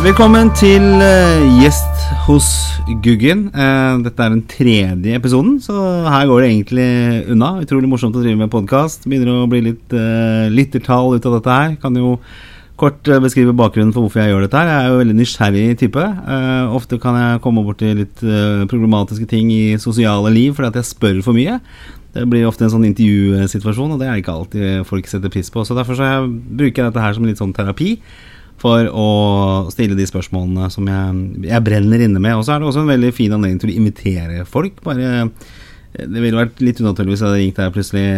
Velkommen til uh, gjest hos Guggen. Uh, dette er den tredje episoden, så her går det egentlig unna. Utrolig morsomt å drive med podkast. Begynner å bli litt uh, lyttertall ut av dette her. Kan jo kort beskrive bakgrunnen for hvorfor jeg gjør dette her. Jeg er jo veldig nysgjerrig type. Ofte kan jeg komme borti litt problematiske ting i sosiale liv fordi at jeg spør for mye. Det blir ofte en sånn intervjusituasjon, og det er ikke alltid folk setter pris på. Så derfor så jeg, bruker jeg dette her som litt sånn terapi for å stille de spørsmålene som jeg, jeg brenner inne med. Og så er det også en veldig fin anledning til å invitere folk. Bare, det ville vært litt unaturlig hvis jeg hadde ringt deg plutselig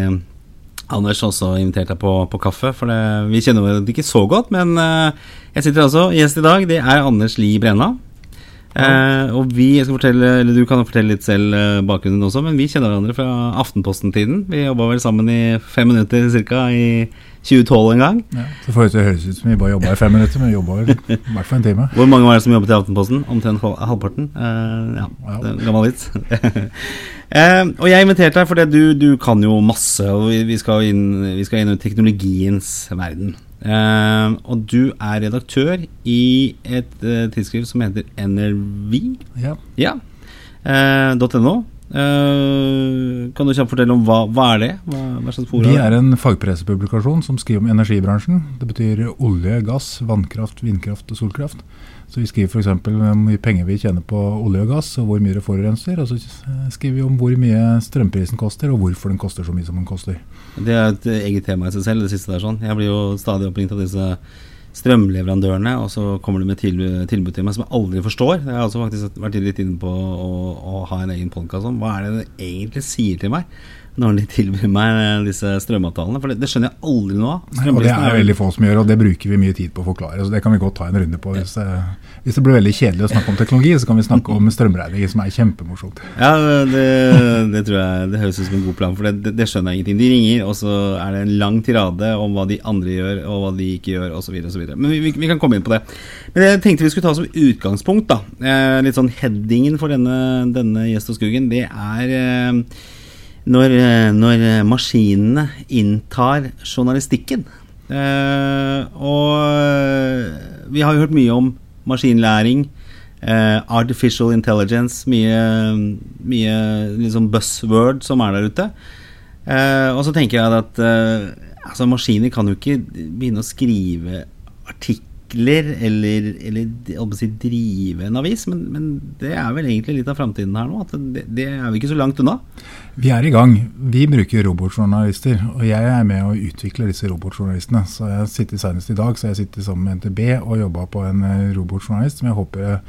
Anders også invitert deg på, på kaffe, for det, vi kjenner hverandre ikke så godt. Men uh, jeg sitter altså gjest i dag. Det er Anders Li Brenna. Uh, og vi, jeg skal fortelle, eller Du kan fortelle litt selv bakgrunnen også, men vi kjenner hverandre fra Aftenposten-tiden. Vi jobba vel sammen i fem minutter ca. i 2012 en gang. Ja, så får det høres ut som vi bare jobba i fem minutter, men vi jobba i hvert fall en time. Hvor mange var det som jobbet i Aftenposten? Omtrent halvparten? Uh, ja, ja. gammel vits. uh, og jeg inviterte deg fordi du, du kan jo masse, og vi skal inn, vi skal inn i teknologiens verden. Uh, og du er redaktør i et tidsskrift som heter NRV. Ja. ja. .no. Uh, kan du kjapt fortelle om hva, hva er det hva, hva slags Vi er en fagpressepublikasjon som skriver om energibransjen. Det betyr olje, gass, vannkraft, vindkraft og solkraft. Så Vi skriver f.eks. hvor mye penger vi tjener på olje og gass, og hvor mye det forurenser. Og så skriver vi om hvor mye strømprisen koster, og hvorfor den koster så mye som den koster. Det er et eget tema i seg selv, det siste der. sånn. Jeg blir jo stadig oppringt av disse strømleverandørene, og så kommer de med tilbud til meg som jeg aldri forstår. Jeg har også faktisk vært litt inne på å, å ha en egen podkast om hva er det det egentlig sier til meg når de tilbyr meg disse strømavtalene. For det, det skjønner jeg aldri noe av. Og Det er veldig få som gjør, og det bruker vi mye tid på å forklare. så Det kan vi godt ta en runde på. Hvis, ja. hvis det blir veldig kjedelig å snakke om teknologi, så kan vi snakke om strømregninger, som er kjempemorsomt. Ja, det, det, tror jeg det høres ut som en god plan, for det, det, skjønner jeg ingenting. De ringer, og så er det en lang tirade om hva de andre gjør, og hva de ikke gjør, osv. osv. Men vi, vi, vi, kan komme inn på det. Men jeg tenkte vi skulle ta som utgangspunkt, da. Eh, litt sånn headingen for denne, denne Gjest og Skuggen, det er eh, når, eh, når maskinene inntar journalistikken. Eh, og eh, vi har jo hørt mye om maskinlæring, eh, artificial intelligence, mye, mye liksom buzzword som er der ute. Eh, og så tenker jeg at altså maskiner kan jo ikke begynne å skrive artikler utvikler eller, eller si, drive en avis, men, men, det er vel egentlig litt av framtiden her nå. det, det, er vi ikke så langt unna. Vi er i gang. Vi bruker robotjournalister, og jeg er med å utvikle disse robotjournalistene. Så jeg sitter Senest i dag så jeg sitter sammen med NTB og jobba på en eh, robotjournalist som jeg håper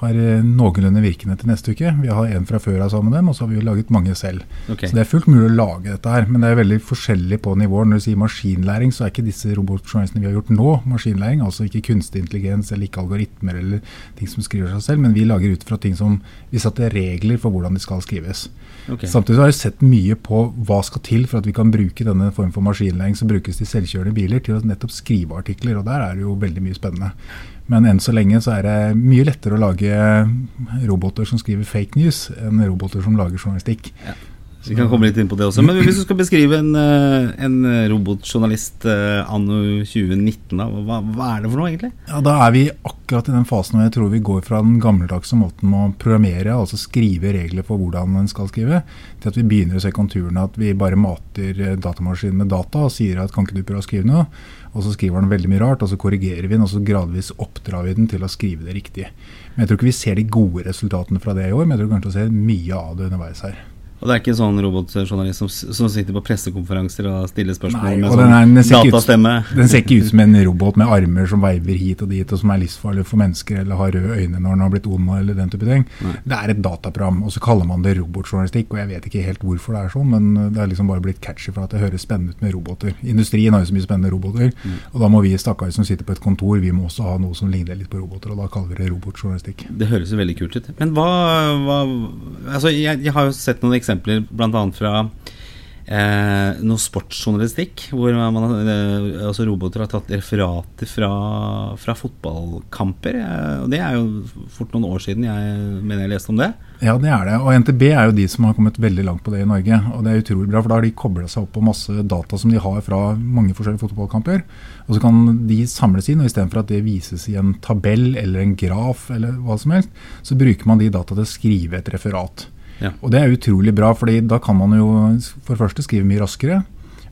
har eh, noenlunde virkende til neste uke. Vi har en fra før av sammen med dem, og så har vi laget mange selv. Okay. Så det er fullt mulig å lage dette her, men det er veldig forskjellig på nivåer. Når du sier maskinlæring, så er ikke disse robotjournalistene vi har gjort nå, maskinlæring. Altså ikke kunstig intelligens eller ikke algoritmer eller ting som skriver seg selv, men vi lager ut fra ting som vi satte regler for hvordan de skal skrives. Okay. Samtidig har jeg sett mye på hva skal til for at vi kan bruke denne form for maskinlæring som brukes til selvkjørende biler, til å nettopp skrive artikler. Og der er det jo veldig mye spennende. Men enn så lenge så er det mye lettere å lage roboter som skriver fake news, enn roboter som lager journalistikk. Ja. Så vi kan komme litt inn på det også. Men hvis du skal beskrive en, eh, en robotjournalist eh, anno 2019, da, hva, hva, er det for noe, egentlig? Ja, Da er vi akkurat i den fasen hvor jeg tror vi går fra den gammeldagse måten å programmere, altså skrive regler for hvordan en skal skrive, til at vi begynner å se konturene at vi bare mater eh, datamaskinen med data og sier at kan ikke du prøve å skrive noe? Og så skriver den veldig mye rart, og så korrigerer vi den, og så gradvis oppdrar vi den til å skrive det riktige. Men jeg tror ikke vi ser de gode resultatene fra det i år, men jeg tror kanskje vi ser mye av det underveis her. Og det er ikke en sånn robotjournalist som, som, sitter på pressekonferanser og stiller spørsmål Nei, med sånn datastemme? Ut, den ser ikke ut som en robot med armer som veiver hit og dit, og som er livsfarlig for mennesker, eller har røde øyne når den har blitt ond, eller den type ting. Nei. Det er et dataprogram, og så kaller man det robotjournalistikk. Og jeg vet ikke helt hvorfor det er sånn, men det er liksom bare blitt catchy for at det høres spennende ut med roboter. Industrien har jo så mye spennende roboter, mm. og da må vi stakkare som sitter på et kontor, vi må også ha noe som ligner litt på roboter, og da kaller vi det robotjournalistikk. Det høres jo veldig kult ut. Men hva, hva Altså, jeg, jeg har jo sett noen eksempler, blant annet fra eh, noe sportsjournalistikk, hvor man, eh, altså roboter har tatt referater fra, fra fotballkamper. Eh, og Det er jo fort noen år siden jeg mener jeg leste om det. Ja, det er det. Og NTB er jo de som har kommet veldig langt på det i Norge. Og det er utrolig bra, for da har de kobla seg opp på masse data som de har fra mange forskjellige fotballkamper. Og så kan de samles inn, og istedenfor at det vises i en tabell eller en graf, eller hva som helst, så bruker man de data til å skrive et referat. Ja. Og det er utrolig bra, fordi da kan man jo for det første skrive mye raskere.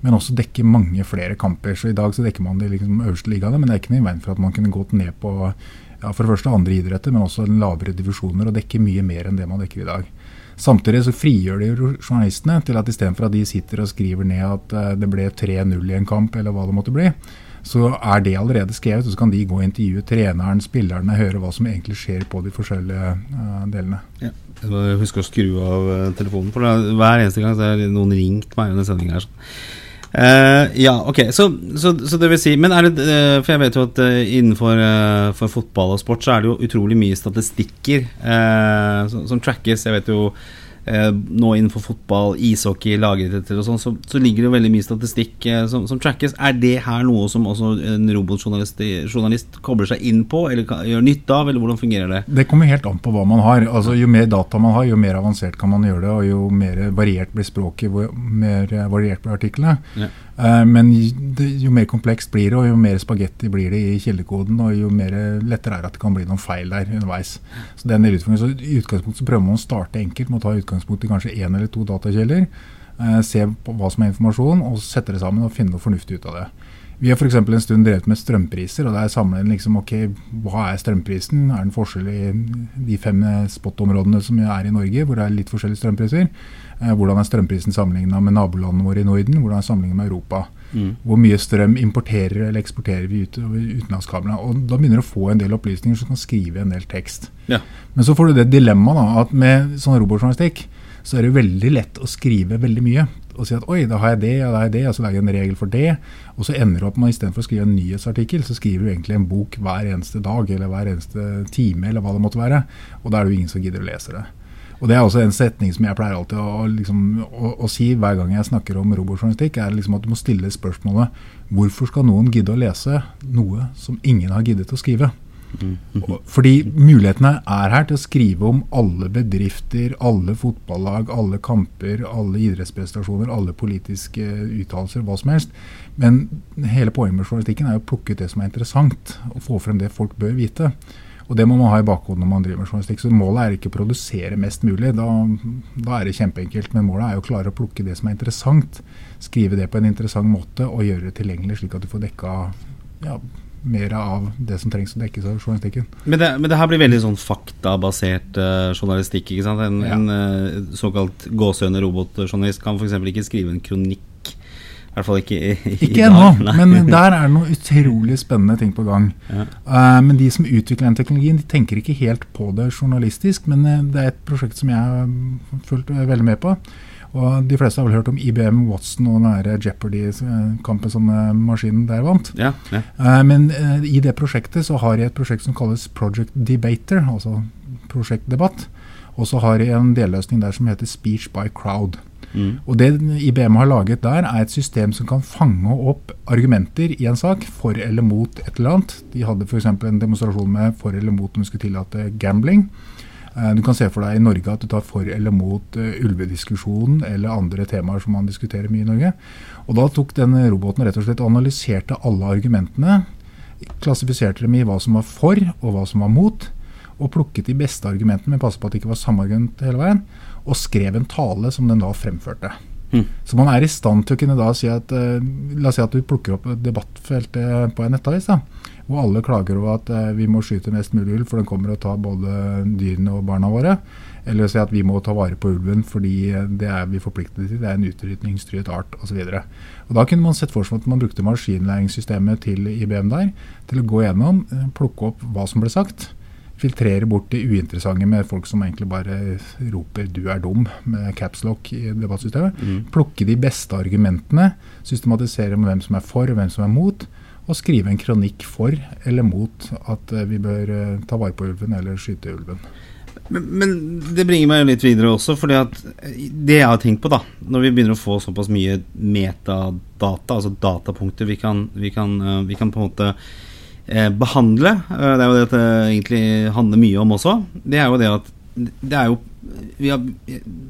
Men også dekke mange flere kamper. Så I dag så dekker man de liksom øverste ligaene, men det er ikke noe i veien for at man kunne gått ned på ja, for det første andre idretter, men også lavere divisjoner, og dekke mye mer enn det man dekker i dag. Samtidig så frigjør det jo journalistene til at istedenfor at de sitter og skriver ned at eh, det ble 3-0 i en kamp, eller hva det måtte bli, så er det allerede skrevet. Og så kan de gå og intervjue treneren, spillerne, høre hva som egentlig skjer på de forskjellige uh, delene. Ja. Må å skru av eh, telefonen, for da, hver eneste gang har noen ringt meg under sendinga her. Eh, ja, ok. Så, så, så, det vil si Men er det uh, For jeg vet jo at uh, innenfor for fotball og sport så er det jo utrolig mye statistikker som, som trackes. Jeg vet jo nå innenfor fotball, ishockey, lagidretter og sånn, så, så, ligger det jo veldig mye statistikk eh, som, som, trackes. Er det her noe som også en robotjournalist journalist kobler seg inn på, eller kan, gjør nytte av, eller hvordan fungerer det? Det kommer helt an på hva man har. Altså, jo mer data man har, jo mer avansert kan man gjøre det, og jo mer variert blir språket, jo mer variert blir artiklene. Ja. Eh, men jo mer komplekst blir det, og jo mer spagetti blir det i kildekoden, og jo mer lettere er det at det kan bli noen feil der underveis. Så den er så I utgangspunktet så prøver man å starte enkelt med å ta utgangspunkt i kanskje én eller to datakilder. Eh, se på hva som er informasjon, og sette det sammen og finne noe fornuftig ut av det. Vi har f.eks. en stund drevet med strømpriser. og der samler liksom, ok, Hva er strømprisen? Er den en forskjell i de fem spot-områdene som er i Norge, hvor det er litt forskjellige strømpriser? Eh, hvordan er strømprisen sammenligna med nabolandene våre i Norden? Hvordan er sammenlignet med Europa? Mm. Hvor mye strøm importerer eller eksporterer vi ut utenlandskablene? Og Da begynner du å få en del opplysninger som kan skrive en del tekst. Ja. Men så får du det dilemmaet at med sånn robotjournalistikk så er det veldig lett å skrive veldig mye og si at oi, da har jeg det, og da har jeg det, og så lager jeg en regel for det. Og så ender du opp med istedenfor å skrive en nyhetsartikkel, så skriver du egentlig en bok hver eneste dag eller hver eneste time, eller hva det måtte være. Og da er det jo ingen som gidder å lese det. Og Det er også en setning som jeg pleier alltid å, liksom, å, å si hver gang jeg snakker om robotjournalistikk, er liksom at du må stille spørsmålet hvorfor skal noen gidde å lese noe som ingen har giddet å skrive? Fordi mulighetene er her til å skrive om alle bedrifter, alle fotballag, alle kamper, alle idrettsprestasjoner, alle politiske uttalelser, hva som helst. Men hele poenget med journalistikken er å plukke ut det som er interessant, og få frem det folk bør vite. Og Det må man ha i bakhodet når man driver med journalistikk. Så Målet er ikke å produsere mest mulig, da, da er det kjempeenkelt. Men målet er å klare å plukke det som er interessant, skrive det på en interessant måte og gjøre det tilgjengelig, slik at du får dekka ja, mer av det som trengs å dekkes av journalistikken. Men det, men det, her blir veldig sånn faktabasert uh, journalistikk. ikke sant? En, ja. en uh, såkalt gåsehøne robotjournalist kan f.eks. ikke skrive en kronikk. I hvert fall ikke i, i Ikke ennå, men der er det noen utrolig spennende ting på gang. Ja. Uh, men de som utvikler den teknologien, de tenker ikke helt på det journalistisk. Men det er et prosjekt som jeg har fulgt veldig med på. Og De fleste har vel hørt om IBM Watson og den Jeopardy-kampen som eh, maskinen der vant. Ja, ja. Uh, men uh, i det prosjektet så har de et prosjekt som kalles Project Debater, altså prosjektdebatt. Og så har de en delløsning der som heter Speech by Crowd. Mm. Og Det IBM har laget der, er et system som kan fange opp argumenter i en sak for eller mot et eller annet. De hadde f.eks. en demonstrasjon med for eller mot om vi skulle tillate gambling. Eh, du kan se for deg i Norge at du tar for eller mot uh, ulvediskusjonen eller andre temaer som man diskuterer mye i Norge. Og Da tok denne roboten rett og slett og analyserte alle argumentene. Klassifiserte dem i hva som var for og hva som var mot. Og plukket de beste argumentene, men passet på at det ikke var samme argument hele veien. Og skrev en tale som den da fremførte. Mm. Så man er i stand til å kunne da si at uh, La oss si at du plukker opp debattfeltet på en nettavis. da hvor alle klager over at eh, vi må skyte mest mulig ulv, for den kommer og tar både dyrene og barna våre. Eller si at vi må ta vare på ulven fordi det er vi forpliktet til. Det er en utrydningstruet art osv. Da kunne man sett for seg at man brukte maskinlæringssystemet til IBM der til å gå gjennom, eh, plukke opp hva som ble sagt. Filtrere bort det uinteressante med folk som egentlig bare roper 'du er dum' med capslock i debattsystemet. Mm. Plukke de beste argumentene, systematisere med hvem som er for og hvem som er mot og skrive en kronikk for eller mot at eh, vi bør eh, ta vare på ulven eller skyte ulven. Men, men, det bringer meg litt videre også, fordi at det jeg har tenkt på, da Når vi begynner å få såpass mye metadata, altså datapunkter vi kan, vi kan, eh, vi kan på en måte behandle eh, Det er jo det at det egentlig handler mye om også. Det er jo det at det er jo har,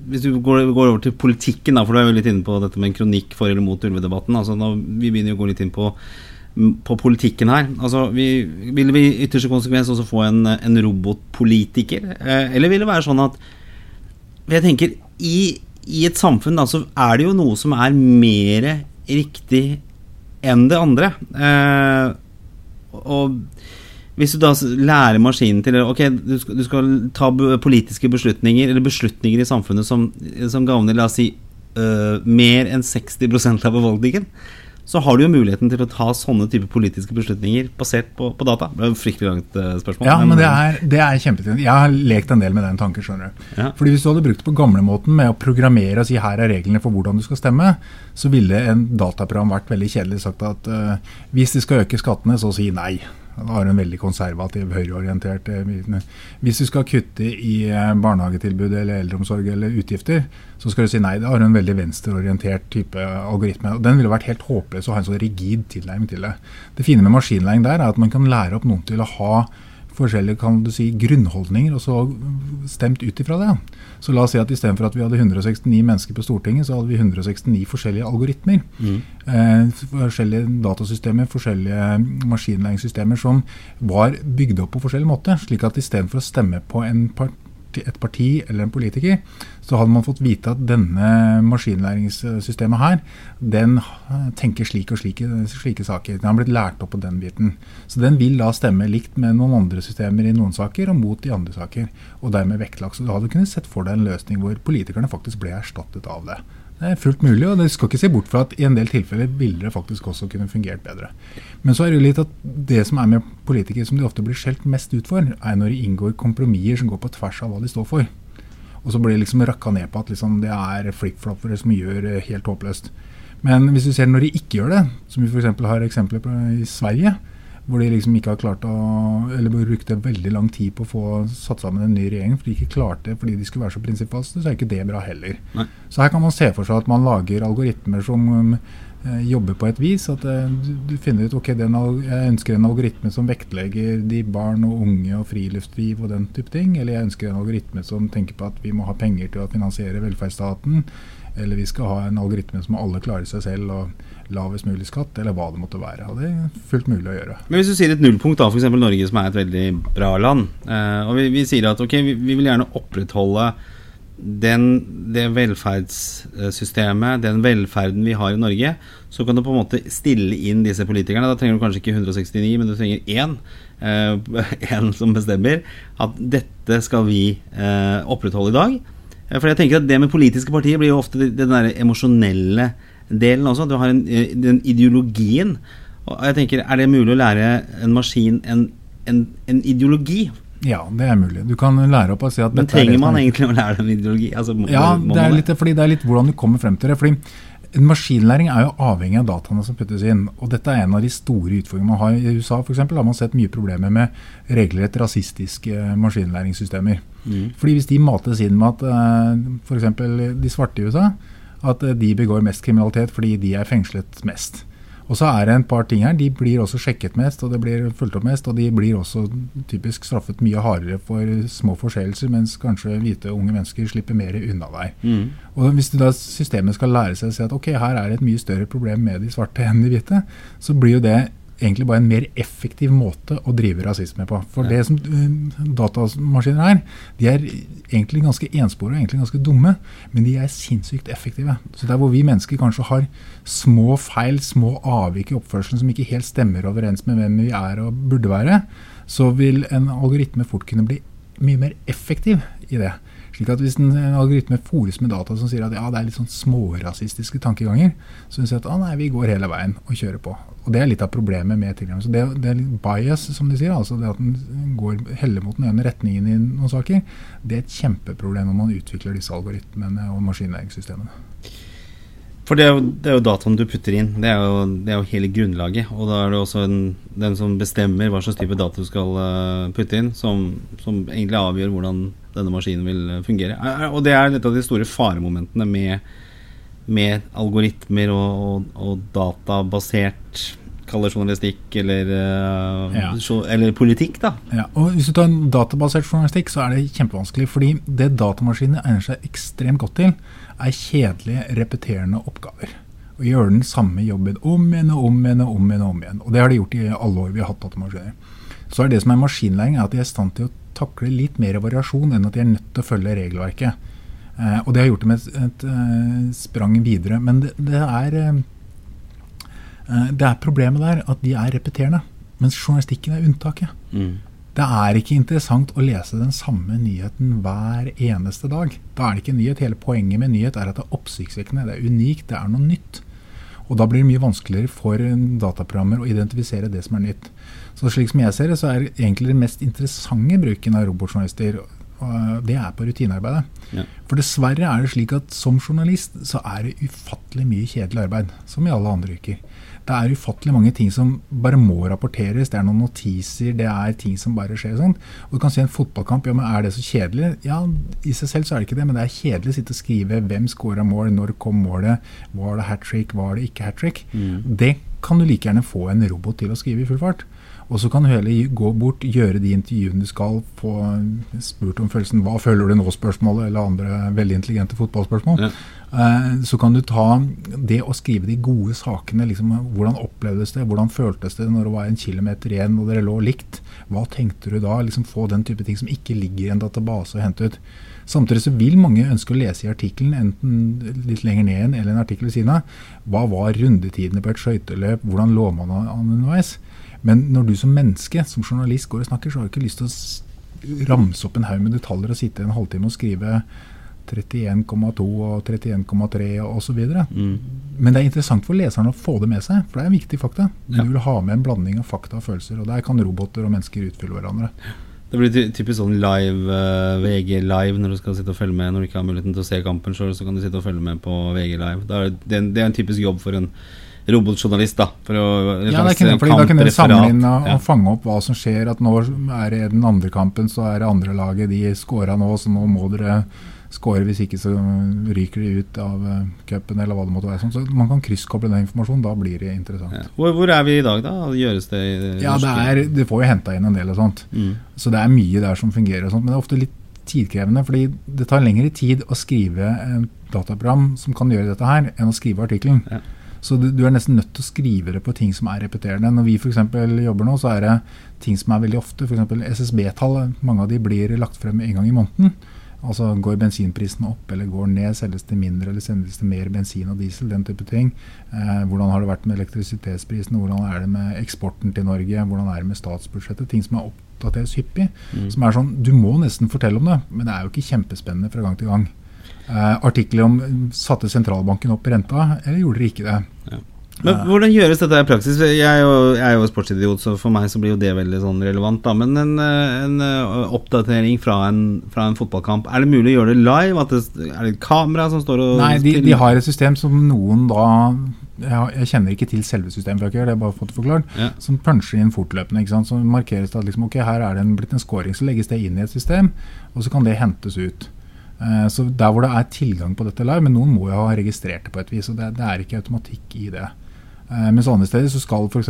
Hvis du går, går, over til politikken, da, for du er jo litt inne på dette med en kronikk for eller mot ulvedebatten. Altså, nå, vi begynner jo å gå litt inn på på politikken her. Altså, vi, vil vi i ytterste konsekvens også få en, en robotpolitiker? Eh, eller vil det være sånn at Jeg tenker i, i, et samfunn da, så er det jo noe som er mer riktig enn det andre. Eh, og hvis du da lærer maskinen til Ok, du skal, du skal ta politiske beslutninger, eller beslutninger i samfunnet som, som gagner, la oss si, uh, mer enn 60% av befolkningen så har du jo muligheten til å ta sånne type politiske beslutninger basert på, på data. Det er jo fryktelig langt uh, spørsmål. Ja, men, men det er, det er kjempefint. Jeg har lekt en del med den tanken. skjønner du. Ja. Fordi Hvis du hadde brukt det på gamlemåten med å programmere og si her er reglene for hvordan du skal stemme, så ville en dataprogram vært veldig kjedelig sagt at uh, hvis de skal øke skattene, så si nei. Har en veldig konservativ, høyreorientert eh, Hvis du skal kutte i barnehagetilbudet barnehagetilbud eller eldreomsorg eller utgifter, så skal du si nei. Da har du en veldig venstreorientert type algoritme. og Den ville vært helt håpløs å ha en så rigid tilnærming til det. Det fine med maskinlæring der er at man kan lære opp noen til å ha forskjellige kan du si, grunnholdninger, og så stemt ut ifra det. Så la oss si at istedenfor at vi hadde 169 mennesker på Stortinget, så hadde vi 169 forskjellige algoritmer. Mm. Eh, forskjellige datasystemer, forskjellige maskinlæringssystemer som var bygd opp på forskjellig måte. Slik at istedenfor å stemme på en part et parti eller en politiker, så hadde man fått vite at denne maskinlæringssystemet her, den tenker slik og slike, slike saker. Den har blitt lært opp på den biten. Så den vil da stemme likt med noen andre systemer i noen saker, og mot i andre saker. Og dermed vektlagt. Så du hadde kunnet sett for deg en løsning hvor politikerne faktisk ble erstattet av det. Det er fullt mulig, og det skal ikke se bort fra at i en del tilfeller ville det faktisk også kunne fungert bedre. Men så er det jo litt at det som er med politikere som de ofte blir skjelt mest ut for, er når de inngår kompromisser som går på tvers av hva de står for. Og så blir det liksom rakka ned på at liksom det er flip-floppere som gjør helt håpløst. Men hvis du ser når de ikke gjør det, som vi f.eks. har eksempler på i Sverige, hvor de liksom ikke har klart å Eller brukte veldig lang tid på å få satt sammen en ny regjering for de ikke klarte fordi de skulle være så prinsippfaste, så er ikke det bra heller. Nei. Så her kan man se for seg at man lager algoritmer som um, jobber på et vis. At du, du, finner ut ok, den, jeg ønsker en algoritme som vektlegger de barn og unge og friluftsliv og den type ting. Eller jeg ønsker en algoritme som tenker på at vi må ha penger til å finansiere velferdsstaten. Eller vi skal ha en algoritme som alle klarer seg selv. og lavest mulig skatt, eller hva det måtte være. Og det er fullt mulig å gjøre. Men hvis du sier et nullpunkt, da, f.eks. Norge, som er et veldig bra land, eh, og vi, vi, sier at ok, vi, vi vil gjerne opprettholde den, det velferdssystemet, den velferden vi har i Norge, så kan du på en måte stille inn disse politikerne. Da trenger du kanskje ikke 169, men du trenger én. Én eh, som bestemmer at dette skal vi eh, opprettholde i dag. Eh, for jeg tenker at Det med politiske partier blir jo ofte den der emosjonelle delen også. Du har en, eh, den ideologien. Og jeg tenker, Er det mulig å lære en maskin en, en, en ideologi? Ja, det er mulig. Du kan lære opp og si at Men trenger man egentlig å lære dem ideologi? Altså, må, ja, må det er, litt, fordi det er litt hvordan du kommer frem til det. fordi en Maskinlæring er jo avhengig av dataene som puttes inn. og Dette er en av de store utfordringene man har. I USA for eksempel, har man sett mye problemer med regelrett rasistiske maskinlæringssystemer. Mm. Fordi Hvis de mates inn med at eh, f.eks. de svarte i USA at eh, de begår mest kriminalitet fordi de er fengslet mest. Og så er det en par ting her. De blir også sjekket mest, og det blir fulgt opp mest. Og de blir også typisk straffet mye hardere for små forseelser, mens kanskje hvite unge mennesker slipper mer unna deg. Mm. Og Hvis da systemet skal lære seg å si at ok, her er det et mye større problem med de svarte enn de hvite, så blir jo det egentlig bare en mer effektiv måte å drive rasisme på. For det som uh, datamaskiner er, de er egentlig ganske enspore og egentlig ganske dumme, men de er sinnssykt effektive. Så der hvor vi mennesker kanskje har små feil, små avvik i oppførselen som ikke helt stemmer overens med hvem vi er og burde være, så vil en algoritme fort kunne bli mye mer effektiv i det. Slik at Hvis en, algoritme fòres med data som sier at ja, det er litt sånn smårasistiske tankeganger, så syns jeg at ah, nei, vi går hele veien og kjører på. Og Det er litt av problemet med tilgang. Så det, det, er litt bias, som de sier, altså det at den går heller mot den ene retningen i noen saker, det er et kjempeproblem når man utvikler disse algoritmene og maskinlæringssystemene. For det er, jo, det er, jo, dataen du putter inn. Det er jo, det er jo hele grunnlaget. Og da er det også en, den som bestemmer hva slags type data du skal uh, putte inn, som, som, egentlig avgjør hvordan denne maskinen vil eh, fungere. Er- er- Og det er et av de store faremomentene med, med algoritmer og, og, og databasert Kall det journalistikk eller, eh, Ja. eller politikk, da. Ja, og Hvis du tar en databasert journalistikk, så er det kjempevanskelig. Fordi det datamaskinene egner seg ekstremt godt til, er kjedelige, repeterende oppgaver. Å gjøre den samme jobben om igjen og om igjen og om igjen. Og om igjen. Og det har de gjort i alle år vi har hatt datamaskiner. Så er det som er maskinlæring, er at de er i stand til å takle litt mer variasjon enn at de er nødt til å følge regelverket. Eh, og det har gjort dem et, et, et sprang videre. Men det, det er eh, eh, det er problemet der at de er repeterende, mens journalistikken er unntaket. Mm. Det er ikke interessant å lese den samme nyheten hver eneste dag. Da er det ikke nyhet. Hele poenget med nyhet er at det er oppsiktsvekkende, det er unikt, det er noe nytt. Og da blir det mye vanskeligere for dataprogrammer å identifisere det som er nytt. Så slik som jeg ser det, så er egentlig den mest interessante bruken av robotjournalister det er på rutinearbeidet. Ja. For dessverre er det slik at som journalist så er det ufattelig mye kjedelig arbeid, som i alle andre yrker. Det er ufattelig mange ting som bare må rapporteres. Det er noen notiser, det er ting som bare skjer sånn. Og du kan si en fotballkamp, ja, men er det så kjedelig? Ja, i seg selv så er det ikke det, men det er kjedelig å sitte og skrive hvem scora mål, når kom målet, var det hat trick, var det ikke hat trick? Det kan du like gjerne få en robot til å skrive i full fart. Og så kan du heller gå bort, gjøre de intervjuene du skal, få spurt om følelsen 'hva føler du nå?'-spørsmålet, eller andre veldig intelligente fotballspørsmål. Ja. Eh, Så kan du ta det å skrive de gode sakene. Liksom, hvordan opplevdes det? Hvordan føltes det når det var en kilometer igjen og dere lå likt? Hva tenkte du da? Liksom Få den type ting som ikke ligger i en database og hente ut. Samtidig så vil mange ønske å lese i artikkelen, enten litt lenger ned igjen eller en artikkel ved siden av. Hva var rundetidene på et skøyteløp? Hvordan lå man an underveis? Men når du som menneske, som journalist, går og snakker, så har du ikke lyst til å ramse opp en haug med detaljer og sitte en halvtime og skrive 31,2 og 31,3 og osv. Mm. Men det er interessant for leseren å få det med seg, for det er en viktig fakta. Ja. Du vil ha med en blanding av fakta og følelser, og der kan roboter og mennesker utfylle hverandre. Det blir typisk sånn live, uh, VG live, når du skal sitte og følge med. Når du ikke har muligheten til å se kampen sjøl, så kan du sitte og følge med på VG live. Er det, det, er en- det er en typisk jobb for en robotjournalist, da. For å, en Ja, det kunne, fordi Da kunne de samle inn og, Ja. og fange opp hva som skjer. At nå er det den andre kampen, så er det andre laget de scora nå, så nå må dere score. Hvis ikke så ryker de ut av uh, cupen, eller hva det måtte være. Sånn. Så man kan krysskoble den informasjonen. Da blir det interessant. Ja. Hvor, hvor er vi i dag, da? Gjøres det i det Ja, det er, du får jo henta inn en del og sånt. Mm. Så det er mye der som fungerer og sånt. Men det er ofte litt tidkrevende, fordi det tar lengre tid å skrive et dataprogram som kan gjøre dette her, enn å skrive artikkelen. Ja. Så du, du er nesten nødt til å skrive det på ting som er repeterende. Når vi f.eks. jobber nå, så er det ting som er veldig ofte. F.eks. SSB-tall. Mange av de blir lagt frem en gang i måneden. Altså Går bensinprisen opp eller går ned, selges det mindre eller selges det mer bensin og diesel, den type ting. Eh, hvordan har det vært med elektrisitetsprisen, hvordan er det med eksporten til Norge, hvordan er det med statsbudsjettet. Ting som er oppdateres hyppig. Mm. Som er sånn, Du må nesten fortelle om det, men det er jo ikke kjempespennende fra gang til gang. Eh, artikler om satte sentralbanken opp renta, eller gjorde dere ikke det? Men hvordan gjøres dette i praksis? Jeg er, jo, jeg er jo sportsidiot, så for meg så blir jo det veldig sånn relevant. Da. Men en, eh, en eh, oppdatering fra en, fra en fotballkamp, er det mulig å gjøre det live? Det, er det et kamera som står og Nei, de, de har et system som noen da jeg, jeg kjenner ikke til selve systemet, det har jeg bare fått det forklart. Ja. Som puncher inn fortløpende. ikke sant? Så markeres det at liksom, ok, her er det en, blitt en scoring, så legges det inn i et system, og så kan det hentes ut. Eh, så Der hvor det er tilgang på dette live, men noen må jo ha registrert det på et vis, og det, det er ikke automatikk i det. Eh, mens andre steder så skal f.eks.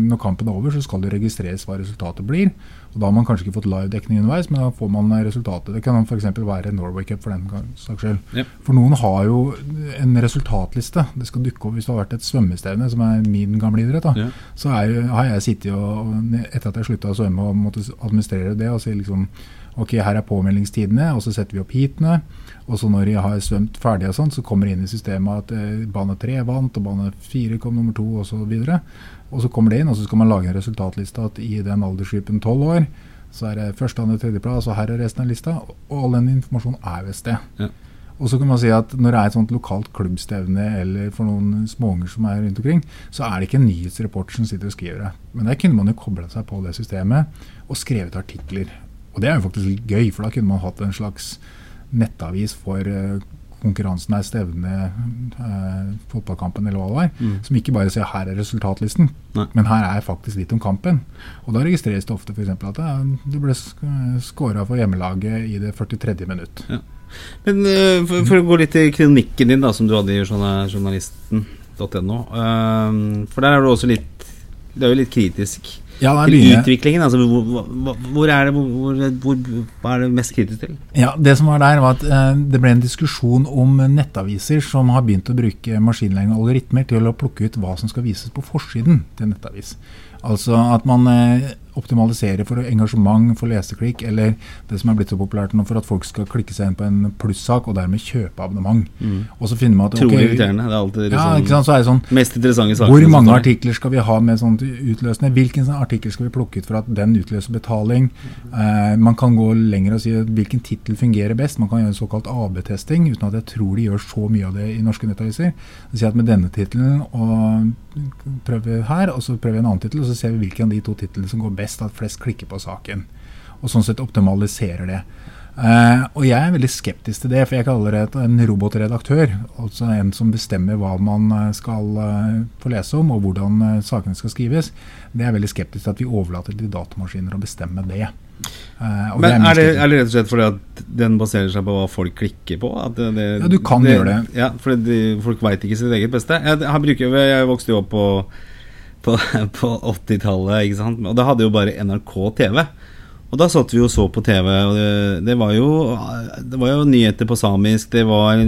når kampen er over, så skal det registreres hva resultatet blir. Og Da har man kanskje ikke fått live-dekning underveis, men da får man resultatet. Det kan f.eks. være Norway Cup for den saks skyld. Yep. For noen har jo en resultatliste. Det skal dukke opp hvis det har vært et svømmestevne, som er min gamle idrett. da. yep. Så er, har jeg sittet og, etter at jeg slutta å svømme og måtte administrere det, og si liksom Ok, her er påmeldingstidene, og så setter vi opp heatene. Og så når jeg har svømt ferdig, og sånt, så kommer det inn i systemet at eh, bane tre vant, og bane fire kom nummer to, og så. Og så kommer det inn, og så skal man lage en resultatliste at i den aldersgruppen tolv år, så er det første, andre, tredjeplass, og her er resten av lista. Og all den informasjonen er ved sted. Ja. Og så kan man si at når det er et sånt lokalt klubbstevne eller for noen småunger som er rundt omkring, så er det ikke en nyhetsreporter som sitter og skriver det. Men der kunne man jo kobla seg på det systemet og skrevet artikler. Og det er jo faktisk litt gøy, for da kunne man hatt en slags nettavis for eh, konkurransen er stevne, eh, fotballkampen eller hva det var. Mm. Som ikke bare sier 'her er resultatlisten', Nei. men her er faktisk litt om kampen. Og da registreres det ofte f.eks. at ja, du ble skåra for hjemmelaget i det 43. minutt. Men uh, for, for å gå litt til kronikken din, da, som du hadde i journa- journalisten.no. Uh, for der er du også litt Du er jo litt kritisk Ja, der til utviklingen. Altså, hvor, hvor, er det hvor, hvor, er det mest kritisk til? Ja, Det som var der, var at eh, det ble en diskusjon om nettaviser som har begynt å bruke maskinlæring algoritmer til å plukke ut hva som skal vises på forsiden til en nettavis. Altså at man eh, optimaliserer for engasjement, for leseklikk, eller det som er blitt så populært nå, for at folk skal klikke seg inn på en plussak og dermed kjøpe abonnement. Og så finner man at Utrolig ok, irriterende. Det er alltid Ja, sånn, sant, så er det sånn mest interessante saker. hvor mange artikler skal vi ha med sånt utløsende? Hvilken sånn artikkel skal vi plukke ut for at den utløser betaling? Eh, man kan gå lenger og si hvilken tittel fungerer best. Man kan gjøre en såkalt AB-testing, uten at jeg tror de gjør så mye av det i norske nettaviser. Si at med denne tittelen og prøver her, og så prøver vi en annen tittel, og så ser vi hvilken av de to titlene som går best, at flest klikker på saken. Og sånn sett optimaliserer det. Uh, og jeg er veldig skeptisk til det, for jeg kaller det en robotredaktør. Altså en som bestemmer hva man eh, skal uh, få lese om, og hvordan uh, sakene skal skrives. Det er veldig skeptisk til at vi overlater til datamaskiner å bestemme det. Men det er det, er det rett og slett fordi at den baserer seg på hva folk klikker på? At det, det, Ja, du kan gjøre det. Ja, for folk veit ikke sitt eget beste. Jeg, jeg, bruker, jeg vokste jo opp på, på, på 80-tallet, ikke sant. Og da hadde jo bare NRK TV. Og da satt vi og så på TV, og det, det, var jo, det var jo nyheter på samisk, det var,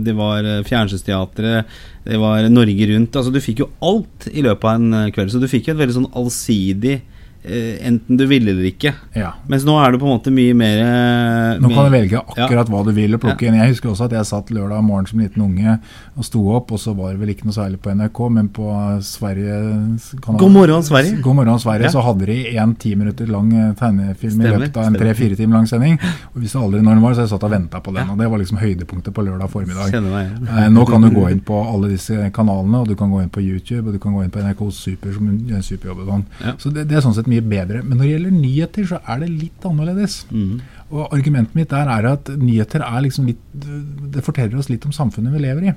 det var fjernsynsteatret, det var Norge Rundt. Altså Du fikk jo alt i løpet av en kveld, så du fikk jo et veldig sånn allsidig Enten du ville eller ikke. Ja. Mens nå er det på en måte mye mer Nå kan du velge akkurat hva du vil og plukke inn. Jeg husker også at jeg satt lørdag morgen som liten unge og sto opp, og så var det vel ikke noe særlig på NRK, men på Sverige kanal- God morgen, Sverige. God morgen, Sverige. Ja. Så hadde de en ti minutter lang eh, tegnefilm Stemmer, i løpet av en tre-fire timer lang sending. Og visste aldri når den var, så jeg satt og venta på den. Ja. Og det var liksom høydepunktet på lørdag formiddag. Meg. Eh, Nå kan du gå inn på alle disse kanalene, og du kan gå inn på YouTube, og du kan gå inn på NRK Super, som gjør en superjobb. Ja. Så det, det er sånn sett mye bedre. Men når det gjelder nyheter, så er det litt annerledes. Mm. Og argumentet mitt der er at nyheter er liksom litt Det forteller oss litt om samfunnet vi lever i.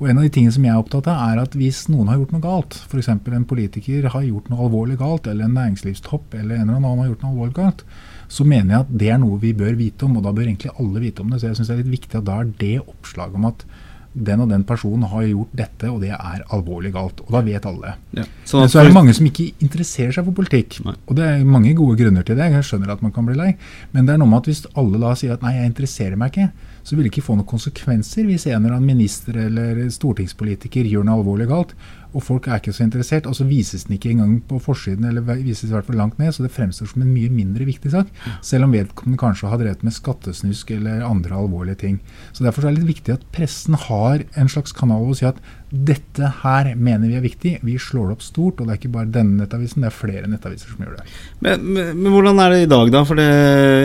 Og en av de tingene som jeg er opptatt av, er at hvis noen har gjort noe galt, f.eks. en politiker har gjort noe alvorlig galt, eller en næringslivstopp eller en eller annen har gjort noe alvorlig galt, så mener jeg at det er noe vi bør vite om, og da bør egentlig alle vite om det. Så jeg syns det er litt viktig at da er det oppslaget om at den og den personen har gjort dette, og det er alvorlig galt. Og da vet alle. Ja. Så, Men så er det mange som ikke interesserer seg for politikk. Nei. Og det er mange gode grunner til det. Jeg skjønner at man kan bli lei. Men det er noe med at hvis alle da sier at nei, jeg interesserer meg ikke, så vil det ikke få noen konsekvenser hvis en eller annen minister eller stortingspolitiker gjør noe alvorlig galt, og folk er ikke så interessert, og så vises den ikke engang på forsiden, eller vises i hvert fall langt ned, så det fremstår som en mye mindre viktig sak, selv om vedkommende kanskje har drevet med skattesnusk eller andre alvorlige ting. Så Derfor er det litt viktig at pressen har en slags kanal å si at dette her mener vi er viktig, vi slår det opp stort, og det er ikke bare denne nettavisen, det er flere nettaviser som gjør det. Men, men, men hvordan er det i dag, da? For det,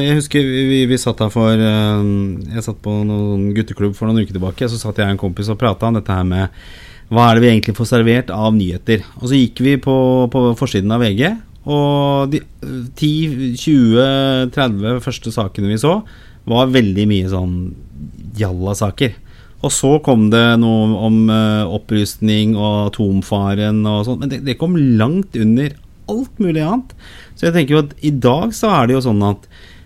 jeg husker vi, vi satt her for eh, Jeg satt på noen gutteklubb for noen uker tilbake, så satt jeg og en kompis og prata om dette her med hva er det vi egentlig får servert av nyheter. Og så gikk vi på, på forsiden av VG, og de eh, 10-20-30 første sakene vi så, var veldig mye sånn jalla-saker. Og så kom det noe om uh, opprustning og atomfaren og sånn, men det, det kom langt under alt mulig annet. Så jeg tenker jo at i dag så er det jo sånn at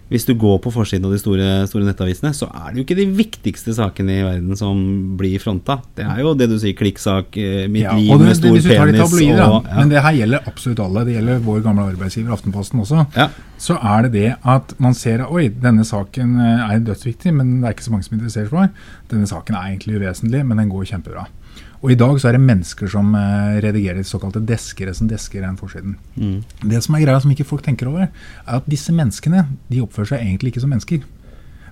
hvis du går på forsiden av de store, store nettavisene, så er det jo ikke de viktigste sakene i verden som blir fronta. Det er jo det du sier, klikksak, eh, mitt Ja, liv med stor det, penis tabloider, og ja. Men det her gjelder absolutt alle. Det gjelder vår gamle arbeidsgiver Aftenposten også. ja. Så er det det at man ser oi, denne saken eh, er dødsviktig, men det er ikke så mange som interesserer for. Denne saken er egentlig uvesentlig, men den går kjempebra. Og i dag så er det mennesker som eh, redigerer såkalte deskere som desker den forsiden. Mm. Det som er greia som ikke folk tenker over, er at disse menneskene de oppfører seg egentlig ikke som mennesker.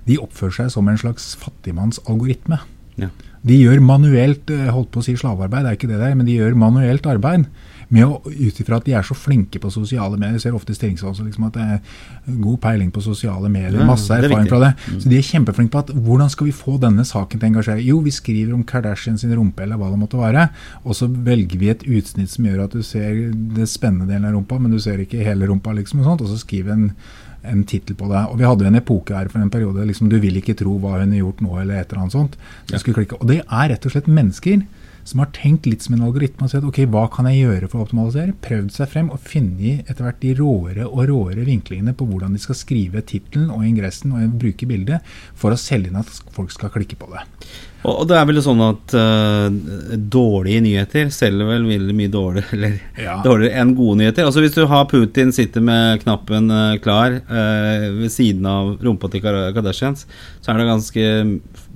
De oppfører seg som en slags fattigmannsalgoritme. Ja. De gjør manuelt eh, holdt på å si slavearbeid, det er ikke det der, men de gjør manuelt arbeid ut ifra at de er så flinke på sosiale medier. ser ofte i stillingsvalg liksom at det er god peiling på sosiale medier, masse er erfaring fra det. Så de er kjempeflinke på at hvordan skal vi få denne saken til å engasjere? Jo, vi skriver om Kardashian sin rumpe eller hva det måtte være, og så velger vi et utsnitt som gjør at du ser det spennende delen av rumpa, men du ser ikke hele rumpa, liksom, og sånt, og så skriver en en tittel på det. Og Vi hadde jo en epoke her for en periode liksom Du vil ikke tro hva hun har gjort nå, eller et eller annet sånt. Så Ja. skulle klikke. Og det er rett og slett mennesker som har tenkt litt som en algoritme og sett ok, hva kan jeg gjøre for å optimalisere? Prøvd seg frem og funnet etter hvert de råere og råere vinklingene på hvordan de skal skrive tittelen og ingressen og bruke bildet for å selge inn at folk skal klikke på det. Og, det er vel sånn at uh, dårlige nyheter selger vel veldig mye dårligere, eller Ja. dårligere enn gode nyheter. Altså Hvis du har Putin sitter med knappen uh, klar uh, ved siden av rumpa til Kardashians, så er det ganske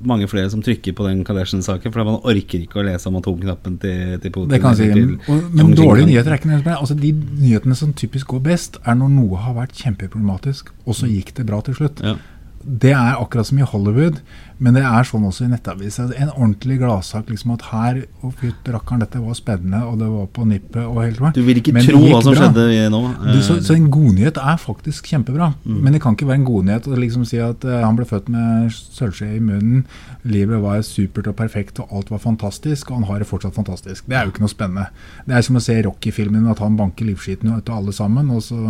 mange flere som trykker på den Kardashian-saken, for man orker ikke å lese om atomknappen til, til Putin. Det kan si. til Og, men dårlige nyheter er ikke noe altså De nyhetene som typisk går best, er når noe har vært kjempeproblematisk, og så gikk det bra til slutt. Ja. Det er akkurat som i Hollywood, men det er sånn også i nettaviser. En ordentlig gladsak. liksom At her Å, fytti rakkeren, dette var spennende, og det var på nippet og helt. Du vil ikke Men tro hva som bra. skjedde nå. Du, så, eh, så en godnyhet er faktisk kjempebra. Mm. Men det kan ikke være en godnyhet å liksom si at uh, han ble født med sølvskje i munnen, livet var supert og perfekt og alt var fantastisk, og han har det fortsatt fantastisk. Det er jo ikke noe spennende. Det er som å se Rocky-filmen, at han banker livskiten ut av alle sammen, og så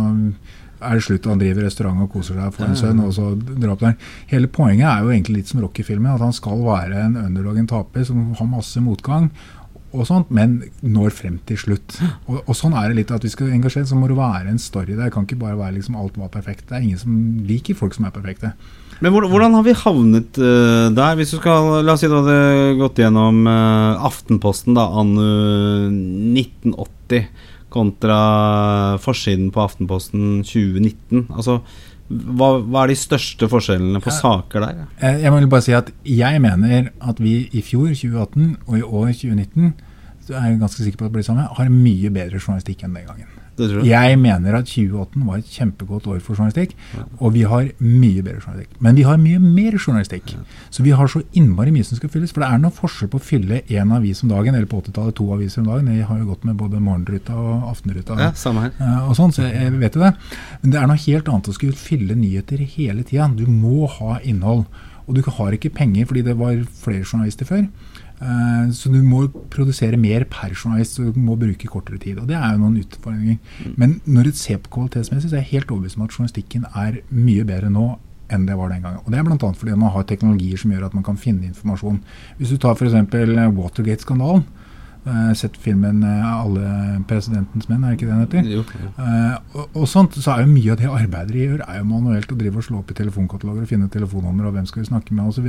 er det slutt, og han driver restaurant og koser seg for en sønn, og så drar opp der. Hele poenget er jo egentlig litt som Rocky-filmen, at han skal være en underdog, en taper, som har masse motgang og sånt, men når frem til slutt. Og, og sånn er det litt at vi skal engasjere, så må det være en story der. Det kan ikke bare være liksom alt var perfekt. Det er ingen som liker folk som er perfekte. Men hvordan har vi havnet uh, der? Hvis du skal, La oss si du hadde gått gjennom uh, Aftenposten da, anno 1980 kontra forsiden på Aftenposten 2019. Altså, hva, hva er de største forskjellene på jeg, saker der? Eh, Jeg vil bare si at jeg mener at vi i fjor, 2018, og i år, 2019, så er jeg ganske sikker på at det blir det samme, har mye bedre journalistikk enn den gangen. Du? Jeg mener at 2018 var et kjempegodt år for journalistikk, Ja. og vi har mye bedre journalistikk. Men vi har mye mer journalistikk. Ja. Så vi har så innmari mye som skal fylles. For det er noen forskjell på å fylle én avis om dagen, eller på 80-tallet to aviser om dagen. Jeg har jo gått med både Morgenruta og Aftenruta. Ja, samme her. eh, og sånn, så jeg vet jo det. Men det er noe helt annet å skulle fylle nyheter hele tida. Du må ha innhold. Og du har ikke penger fordi det var flere journalister før. Eh, Så du må produsere mer per journalist, og du må bruke kortere tid. Og det er jo noen utfordringer. Men når du ser på kvalitetsmessig, så er jeg helt overbevist om at journalistikken er mye bedre nå enn det var den gangen. Og Det er bl.a. fordi man har teknologier som gjør at man kan finne informasjon. Hvis du tar f.eks. Watergate-skandalen. Eh, Sett filmen uh, 'Alle presidentens menn', er ikke det den heter? Jo, jo. Uh, og, og sånt, så er jo Mye av det arbeidet de gjør, er jo manuelt å drive og slå opp i telefonkataloger og finne telefonnummer og hvem skal vi snakke med osv.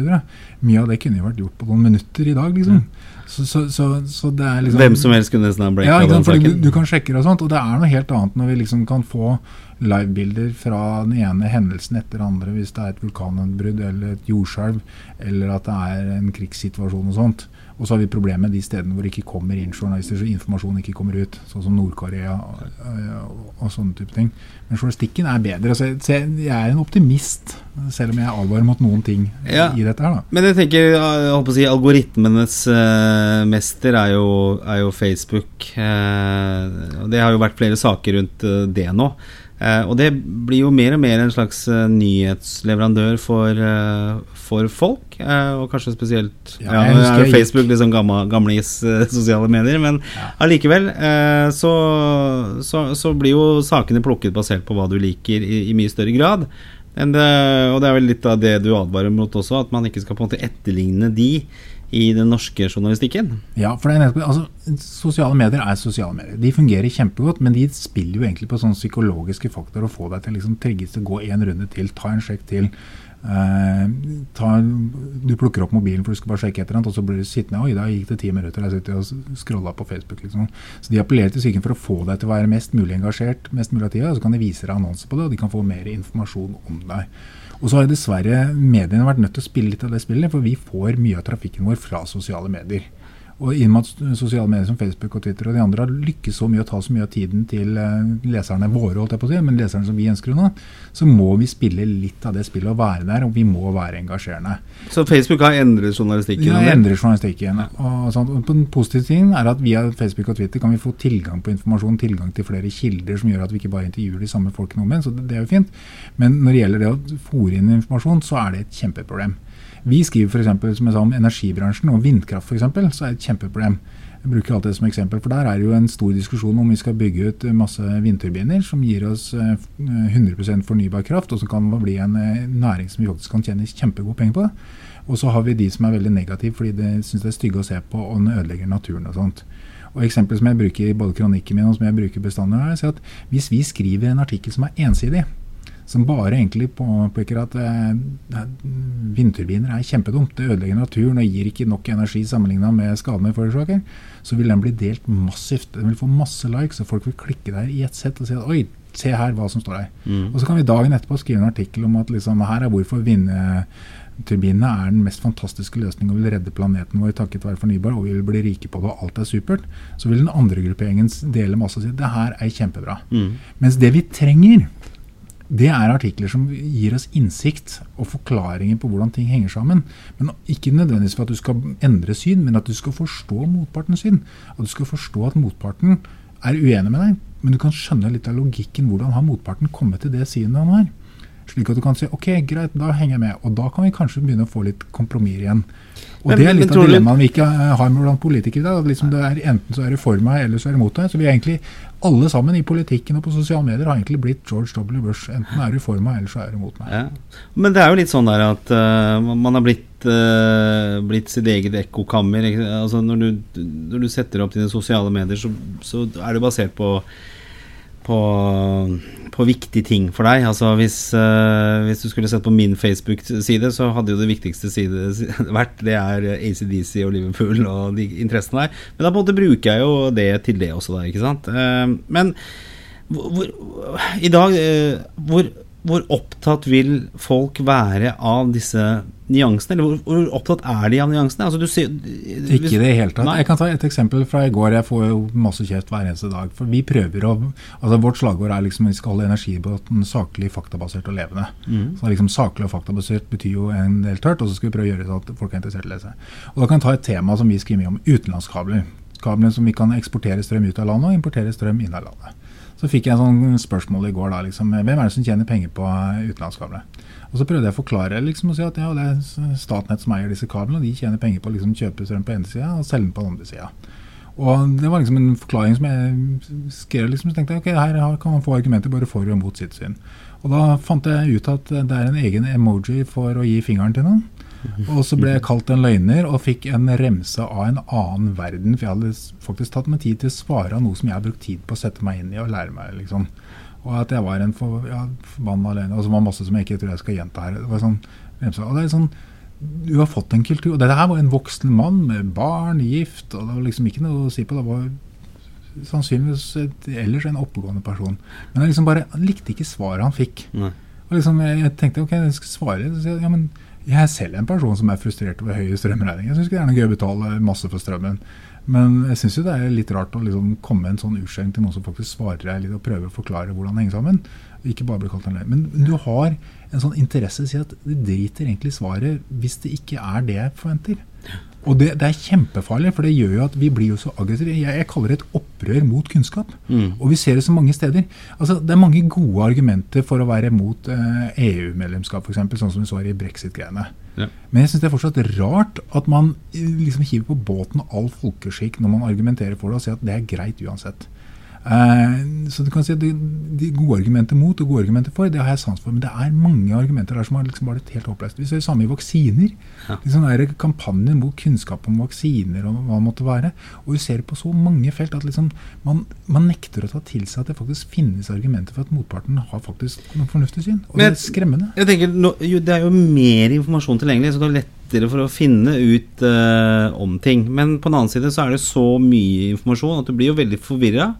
Mye av det kunne jo vært gjort på noen minutter i dag. liksom. Så, så, så, så det er liksom Hvem som helst kunne nesten ha breaka ja, den du, du kan sjekke det og sånt, og det er noe helt annet når vi liksom kan få livebilder fra den ene hendelsen etter den andre, hvis det er et vulkanutbrudd eller et jordskjelv, eller at det er en krigssituasjon og sånt. Og så har vi problemet de stedene hvor det ikke kommer inn journalister, så informasjon ikke kommer ut. Sånn som Nord-Korea og, og, og sånne type ting. Men journalistikken er bedre. Så jeg, så jeg jeg er en optimist, selv om jeg advarer mot noen ting Ja. i dette her. da. Men jeg tenker, jeg håper å si, algoritmenes eh, mester er jo, er jo Facebook. eh, og det har jo vært flere saker rundt eh, det nå. Eh, og det blir jo mer og mer en slags eh, nyhetsleverandør for, eh, for folk. og kanskje spesielt Ja, Ja, Facebook liksom gamle, gamlis sosiale medier, men allikevel ja. så, så, så blir jo sakene plukket basert på hva du liker, i, i mye større grad. Det, og det er vel litt av det du advarer mot også, at man ikke skal på en måte etterligne de i den norske journalistikken. Ja, for altså, Sosiale medier er sosiale medier. De fungerer kjempegodt, men de spiller jo egentlig på sånne psykologiske faktorer å få deg til liksom trigges til å gå en runde til, ta en sjekk til. Eh, ta, du plukker opp mobilen for du skal bare sjekke et eller annet, og så blir du sittende Oi, da gikk det ti minutter, jeg sitter og scrolla på Facebook. liksom. Så de appellerer til psyken for å få deg til å være mest mulig engasjert mest mulig av tida, så kan de vise deg annonser på det, og de kan få mer informasjon om deg. Og så har dessverre mediene vært nødt til å spille litt av det spillet, for vi får mye av trafikken vår fra sosiale medier. Og i og med at sosiale medier som Facebook og Twitter og de andre har lykkes så mye å ta så mye av tiden til eh, leserne våre, holdt jeg på å si, men leserne som vi ønsker unna, så må vi spille litt av det spillet og være der, og vi må være engasjerende. Så Facebook har endret journalistikken? Ja, endret journalistikken. Og, sånn, og den positive tingen er at via Facebook og Twitter kan vi få tilgang på informasjon, tilgang til flere kilder som gjør at vi ikke bare intervjuer de samme folkene om igjen, så det, det er jo fint. Men når det gjelder det å fòre inn informasjon, så er det et kjempeproblem. Vi skriver f.eks. som jeg sa om energibransjen og vindkraft f.eks., så er det et kjempeproblem. Jeg bruker alltid det som eksempel, for Der er det jo en stor diskusjon om vi skal bygge ut masse vindturbiner som gir oss 100 eh, fornybar kraft, og som kan bli en eh, næring som vi faktisk kan tjene kjempegode penger på. Og så har vi de som er veldig negative fordi de syns det er stygge å se på og den ødelegger naturen og sånt. Og Eksempelet som jeg bruker i både kronikken min og som jeg bruker bestandig, er at hvis vi skriver en artikkel som er ensidig, som bare egentlig påpeker at eh, vindturbiner er kjempedumt. Det ødelegger naturen og gir ikke nok energi sammenligna med skadene det forårsaker. Så vil den bli delt massivt. Den vil få masse likes, og folk vil klikke der i ett sett og si at oi, se her hva som står her. Mm. Og så kan vi dagen etterpå skrive en artikkel om at liksom, her er hvorfor vindturbinene er den mest fantastiske løsningen og vil redde planeten vår takket være fornybar, og vi vil bli rike på det, og alt er supert. Så vil den andre grupperingen dele masse og si det her er kjempebra. Mm. Mens det vi trenger, det er artikler som gir oss innsikt og forklaringer på hvordan ting henger sammen. Men Ikke nødvendigvis for at du skal endre syn, men at du skal forstå motpartens syn. At du skal forstå at motparten er uenig med deg, men du kan skjønne litt av logikken. Hvordan har motparten kommet til det synet han har? Slik at du kan si ok, greit, da henger jeg med. Og da kan vi kanskje begynne å få litt kompromisser igjen. Og men, Det er litt av dilemmaet vi ikke har med blant politikere i dag. Liksom det er Enten så er det for meg, eller så er det mot deg. Så vi er egentlig alle sammen i politikken og på sosiale medier har egentlig blitt George W. Bush. Enten er du for meg, eller så er du mot meg. Ja. Men det er jo litt sånn der at uh, man har blitt, uh, blitt sitt eget ekkokammer. Altså når, du, når du setter opp dine sosiale medier, så, så er det basert på på, på, viktige ting for deg. Altså hvis, uh, hvis du skulle sett på min Facebook-side, så hadde jo det viktigste side vært det er ACDC og Liverpool og de interessene der. Men da på en måte bruker jeg jo det til det også, da, ikke sant. Uh, men hvor, i dag uh, hvor, hvor opptatt vil folk være av disse nyansene? Eller hvor, hvor, opptatt er de av nyansene? Altså, ser, ikke i det hele tatt. Nei. Jeg kan ta et eksempel fra i går. Jeg får jo masse kjeft hver eneste dag. For vi prøver å altså Vårt slagord er liksom vi skal holde energidebatten saklig, faktabasert og levende. Mm. Så liksom Saklig og faktabasert betyr jo en del tørt, og så skal vi prøve å gjøre det sånn at folk er interessert i å lese. Og Da kan jeg ta et tema som vi skriver mye om, utenlandskabler. Kablene som vi kan eksportere strøm ut av landet og importere strøm inn av landet. Så fikk jeg sånn spørsmål i går. da, liksom, Hvem er det som tjener penger på utenlandskablene? Og Så prøvde jeg å forklare liksom, og si at ja, det er Statnett som eier disse kablene, og de tjener penger på å liksom, kjøpe strøm på ene sida og selge den på den andre sida. Det var liksom en forklaring som jeg skrev. liksom, så tenkte jeg, ok, Her kan man få argumenter bare for og mot sitt syn. Og Da fant jeg ut at det er en egen emoji for å gi fingeren til noen. Og så ble jeg kalt en løgner og fikk en remse av en annen verden. For jeg hadde faktisk tatt meg tid til å svare av noe som jeg har brukt tid på å sette meg inn i og lære meg. liksom. Og at jeg var en for, ja, forbanna alene. Og så var masse som jeg ikke tror jeg skal gjenta her. Det var sånn, og det er sånn, Du har fått en kultur. Og dette her var en voksen mann med barn, gift. og Det var liksom ikke noe å si på. Det var sannsynligvis et, ellers en oppegående person. Men jeg liksom bare, han likte ikke svaret han fikk. Nei. Og liksom, jeg tenkte ok, jeg skal svare. Så, ja, men jeg er selv en person som er frustrert over høye strømregninger. Jeg syns ikke det er noe gøy å betale masse for strømmen. Men jeg syns det er litt rart å liksom komme en sånn utskjeng til noen som faktisk svarer deg litt og prøver å forklare hvordan det henger sammen. Ikke bare bli kalt en løgn. Men du har en sånn interesse si at det driter egentlig svaret hvis det ikke er det jeg forventer. Og det, det, er kjempefarlig, for det gjør jo at vi blir jo så aggressive. Jeg, jeg kaller det et opprør mot kunnskap. Mm. Og vi ser det så mange steder. Altså, det er mange gode argumenter for å være mot eh, EU-medlemskap, f.eks., sånn som vi så her i brexit-greiene. Ja. Men jeg syns det er fortsatt rart at man eh, liksom hiver på båten all folkeskikk når man argumenterer for det og sier at det er greit uansett. Uh, så du kan si at de, de, gode argumenter mot og gode argumenter for, det har jeg sans for. Men det er mange argumenter der som har liksom vært helt håpløst. Vi ser det samme i vaksiner. Ja. Liksom der kampanjer mot kunnskap om vaksiner og hva det måtte være. Og vi ser det på så mange felt at liksom man, man, nekter å ta til seg at det faktisk finnes argumenter for at motparten har faktisk noe fornuftig syn. Og men, det er skremmende. Jeg tenker, no, jo, Det er jo mer informasjon tilgjengelig, så det er lettere for å finne ut uh, om ting. Men på den annen side så er det så mye informasjon at du blir jo veldig forvirra.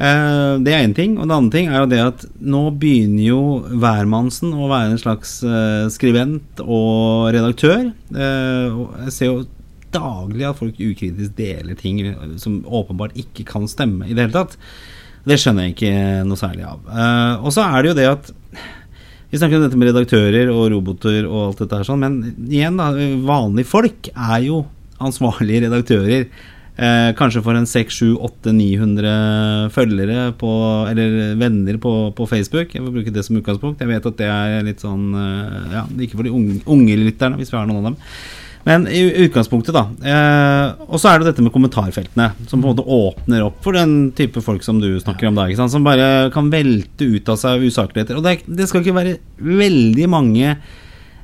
Uh, det er én ting. Og det andre ting er jo det at nå begynner jo hvermannsen å være en slags uh, skribent og redaktør. Og jeg ser jo daglig at folk ukritisk deler ting som åpenbart ikke kan stemme i det hele tatt. Det skjønner jeg ikke noe særlig av. Og så er det jo det at vi snakker om dette med redaktører og roboter og alt dette her sånn, men igjen, da, vanlige folk er jo ansvarlige redaktører. Eh, kanskje for en 600-700-800-900 følgere på, eller venner på, på, Facebook. Jeg vil bruke det som utgangspunkt. Jeg vet at det er litt sånn eh, Ja, ikke for de unge, unge lytterne, hvis vi har noen av dem. Men i utgangspunktet, da. Eh, og så er det dette med kommentarfeltene, som på en måte åpner opp for den type folk som du snakker om sant? Som bare kan velte ut av seg usakligheter. Og det, det skal ikke være veldig mange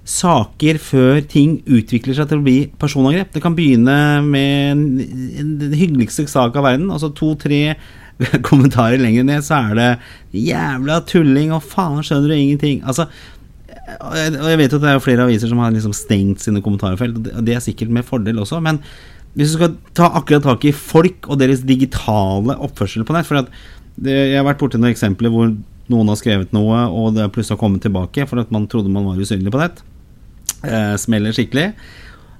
saker før ting utvikler seg til å bli personangrep. Det kan begynne med den hyggeligste sak av verden. Altså to-tre kommentarer lenger ned, så er det 'jævla tulling' og 'faen, skjønner du ingenting'? Altså og jeg vet jo at det er flere aviser som har liksom stengt sine kommentarfelt, og det er sikkert med fordel også, men hvis du skal ta akkurat tak i folk og deres digitale oppførsel på nett for det, Jeg har vært borti noen eksempler hvor noen har skrevet noe, og det plutselig har kommet tilbake for at man trodde man var usynlig på nett. Eh, smeller skikkelig.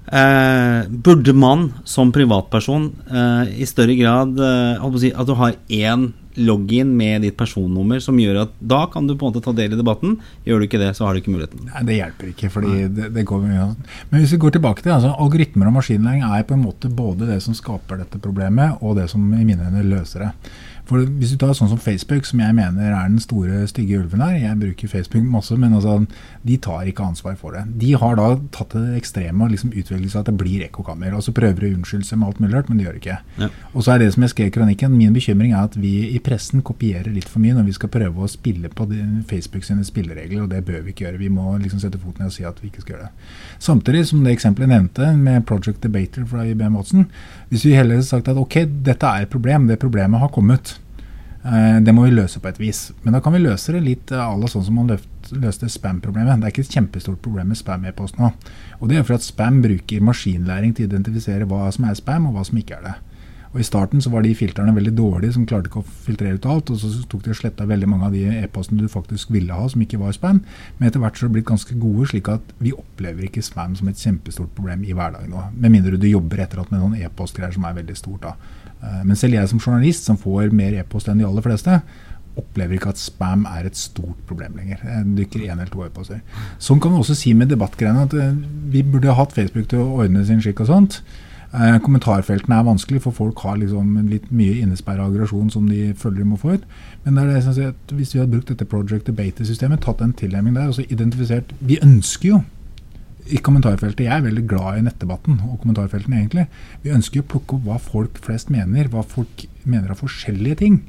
Eh, burde man som privatperson eh, i større grad eh, si, At du har én login med ditt personnummer som gjør at da kan du på en måte ta del i debatten. Gjør du ikke det, så har du ikke muligheten. Nei, Det hjelper ikke. fordi det, det, går mye Men hvis vi går tilbake til altså, algoritmer og maskinlæring er på en måte både det som skaper dette problemet, og det som i mine øyne løser det. For Hvis du tar sånn som Facebook, som jeg mener er den store, stygge ulven her Jeg bruker Facebook masse, men altså, de tar ikke ansvar for det. De har da tatt det ekstreme og liksom utviklet seg at det blir ekkokammer. Og så prøver de å unnskylde seg med alt mulig rart, men de gjør det ikke. Ja. Og så er det som jeg skrev i kronikken, min bekymring er at vi i pressen kopierer litt for mye når vi skal prøve å spille på Facebook sine spilleregler, og det bør vi ikke gjøre. Vi må liksom sette foten ned og si at vi ikke skal gjøre det. Samtidig som det eksempelet nevnte med Project Debater fra IBM Watson, hvis vi heller sagt at ok, dette er et problem, det problemet har kommet. Eh, det må vi løse på et vis. Men da kan vi løse det litt à la sånn som man løste spam-problemet. Det er ikke et kjempestort problem med spam-e-post nå. Og det er for at spam bruker maskinlæring til å identifisere hva som er spam, og hva som ikke er det. Og I starten så var de filtrene veldig dårlige, som klarte ikke å filtrere ut alt. Og så tok de og sletta veldig mange av de e-postene du faktisk ville ha, som ikke var spam. Men etter hvert så har det blitt ganske gode, slik at vi opplever ikke spam som et kjempestort problem i hverdagen nå. Med mindre du jobber etter at med noen e-postgreier som er veldig stort. da. Eh, men selv jeg som journalist, som får mer e-post enn de aller fleste, opplever ikke at spam er et stort problem lenger. Det dykker én eller to e-poster. Sånn kan vi også si med debattgreiene at eh, vi burde hatt Facebook til å ordne sin skikk og sånt. Eh, kommentarfeltene er vanskelig, for folk har liksom litt mye innesperra aggresjon som de føler de må få ut. Men det det at hvis vi hadde brukt dette Project Debate-systemet, tatt en tilnærming der og så identifisert Vi ønsker jo i kommentarfeltet Jeg er veldig glad i nettdebatten og kommentarfeltene, egentlig. Vi ønsker å plukke opp hva folk flest mener, hva folk mener av forskjellige ting.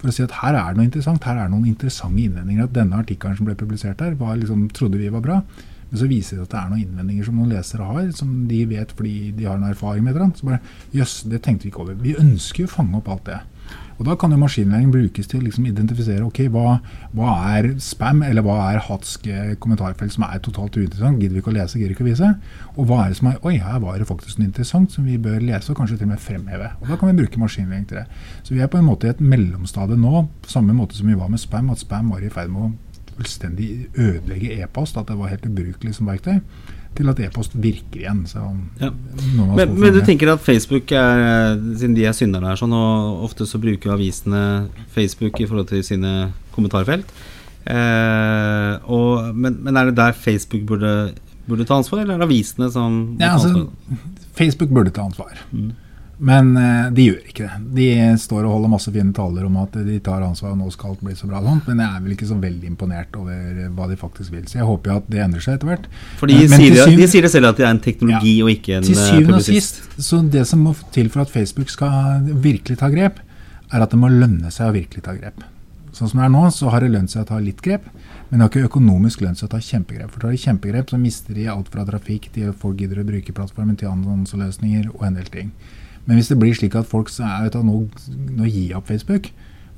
For å si at her er det noe interessant, her er det noen interessante innvendinger. At denne artikkelen som ble publisert her, var, liksom, trodde vi var bra. Men så viser det at det er noen innvendinger som noen lesere har, som de vet fordi de har en erfaring med det. Så bare Jøss, det tenkte vi ikke over. Vi ønsker jo å fange opp alt det. Og Da kan jo maskinlæring brukes til å liksom identifisere ok, hva, hva, er spam, eller hva er hatske kommentarfelt som er totalt uinteressant. Gidder vi ikke å lese, gidder vi ikke å vise. Og hva er det som er Oi, her var det faktisk noe interessant som vi bør lese, og kanskje til og med fremheve. Og Da kan vi bruke maskinlæring til det. Så vi er på en måte i et mellomstadie nå, på samme måte som vi var med spam, at spam var i ferd med å fullstendig ødelegge e-post, at det var helt ubrukelig som verktøy, til at e-post virker igjen. Ja. Men, men, du tenker at Facebook er, siden de er synderne her, sånn, og ofte så bruker avisene Facebook i forhold til sine kommentarfelt. Eh, og, men, men, er det der Facebook burde, burde ta ansvar, eller er det avisene som ja, altså, Facebook burde ta ansvar. Mm. Men eh, de gjør ikke det. De står og holder masse fine taler om at de tar ansvar, og nå skal alt bli så bra. Men jeg er vel ikke så veldig imponert over hva de faktisk vil. Så jeg håper jo at det endrer seg etter hvert. For de, men, sier, syvende, de sier det selv at det er en teknologi ja, og ikke en til syvende og sist, så Det som må til for at Facebook skal virkelig ta grep, er at det må lønne seg å virkelig ta grep. Sånn som det er nå, så har det lønt seg å ta litt grep, men det har ikke økonomisk lønt seg å ta kjempegrep. For tar de kjempegrep, så mister de alt fra trafikk til folk gidder å bruke plattformen til annonseløsninger og en del ting. Men hvis det blir slik at folk sier at nå, nå gir jeg opp Facebook,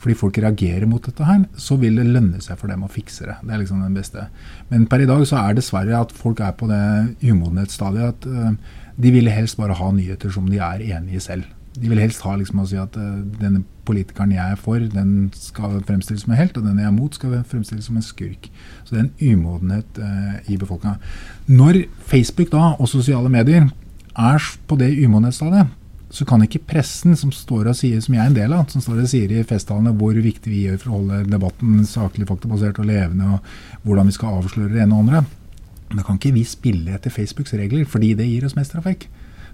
fordi folk reagerer mot dette her, så vil det lønne seg for dem å fikse det. Det er liksom den beste. Men per i dag så er dessverre at folk er på det umodenhetsstadiet at uh, de ville helst bare ha nyheter som de er enig i selv. De vil helst ha liksom å si at uh, denne politikeren jeg er for, den skal fremstilles som en helt, og den jeg er mot, skal fremstilles som en skurk. Så det er en umodenhet uh, i befolkninga. Når Facebook da, og sosiale medier er på det umodenhetsstadiet, så kan ikke pressen, som står og sier, som jeg er en del av, som står og sier i festtalene hvor viktig vi gjør for å holde debatten saklig, faktabasert og levende, og hvordan vi skal avsløre det ene og andre, da kan ikke vi spille etter Facebooks regler, fordi det gir oss mest trafikk.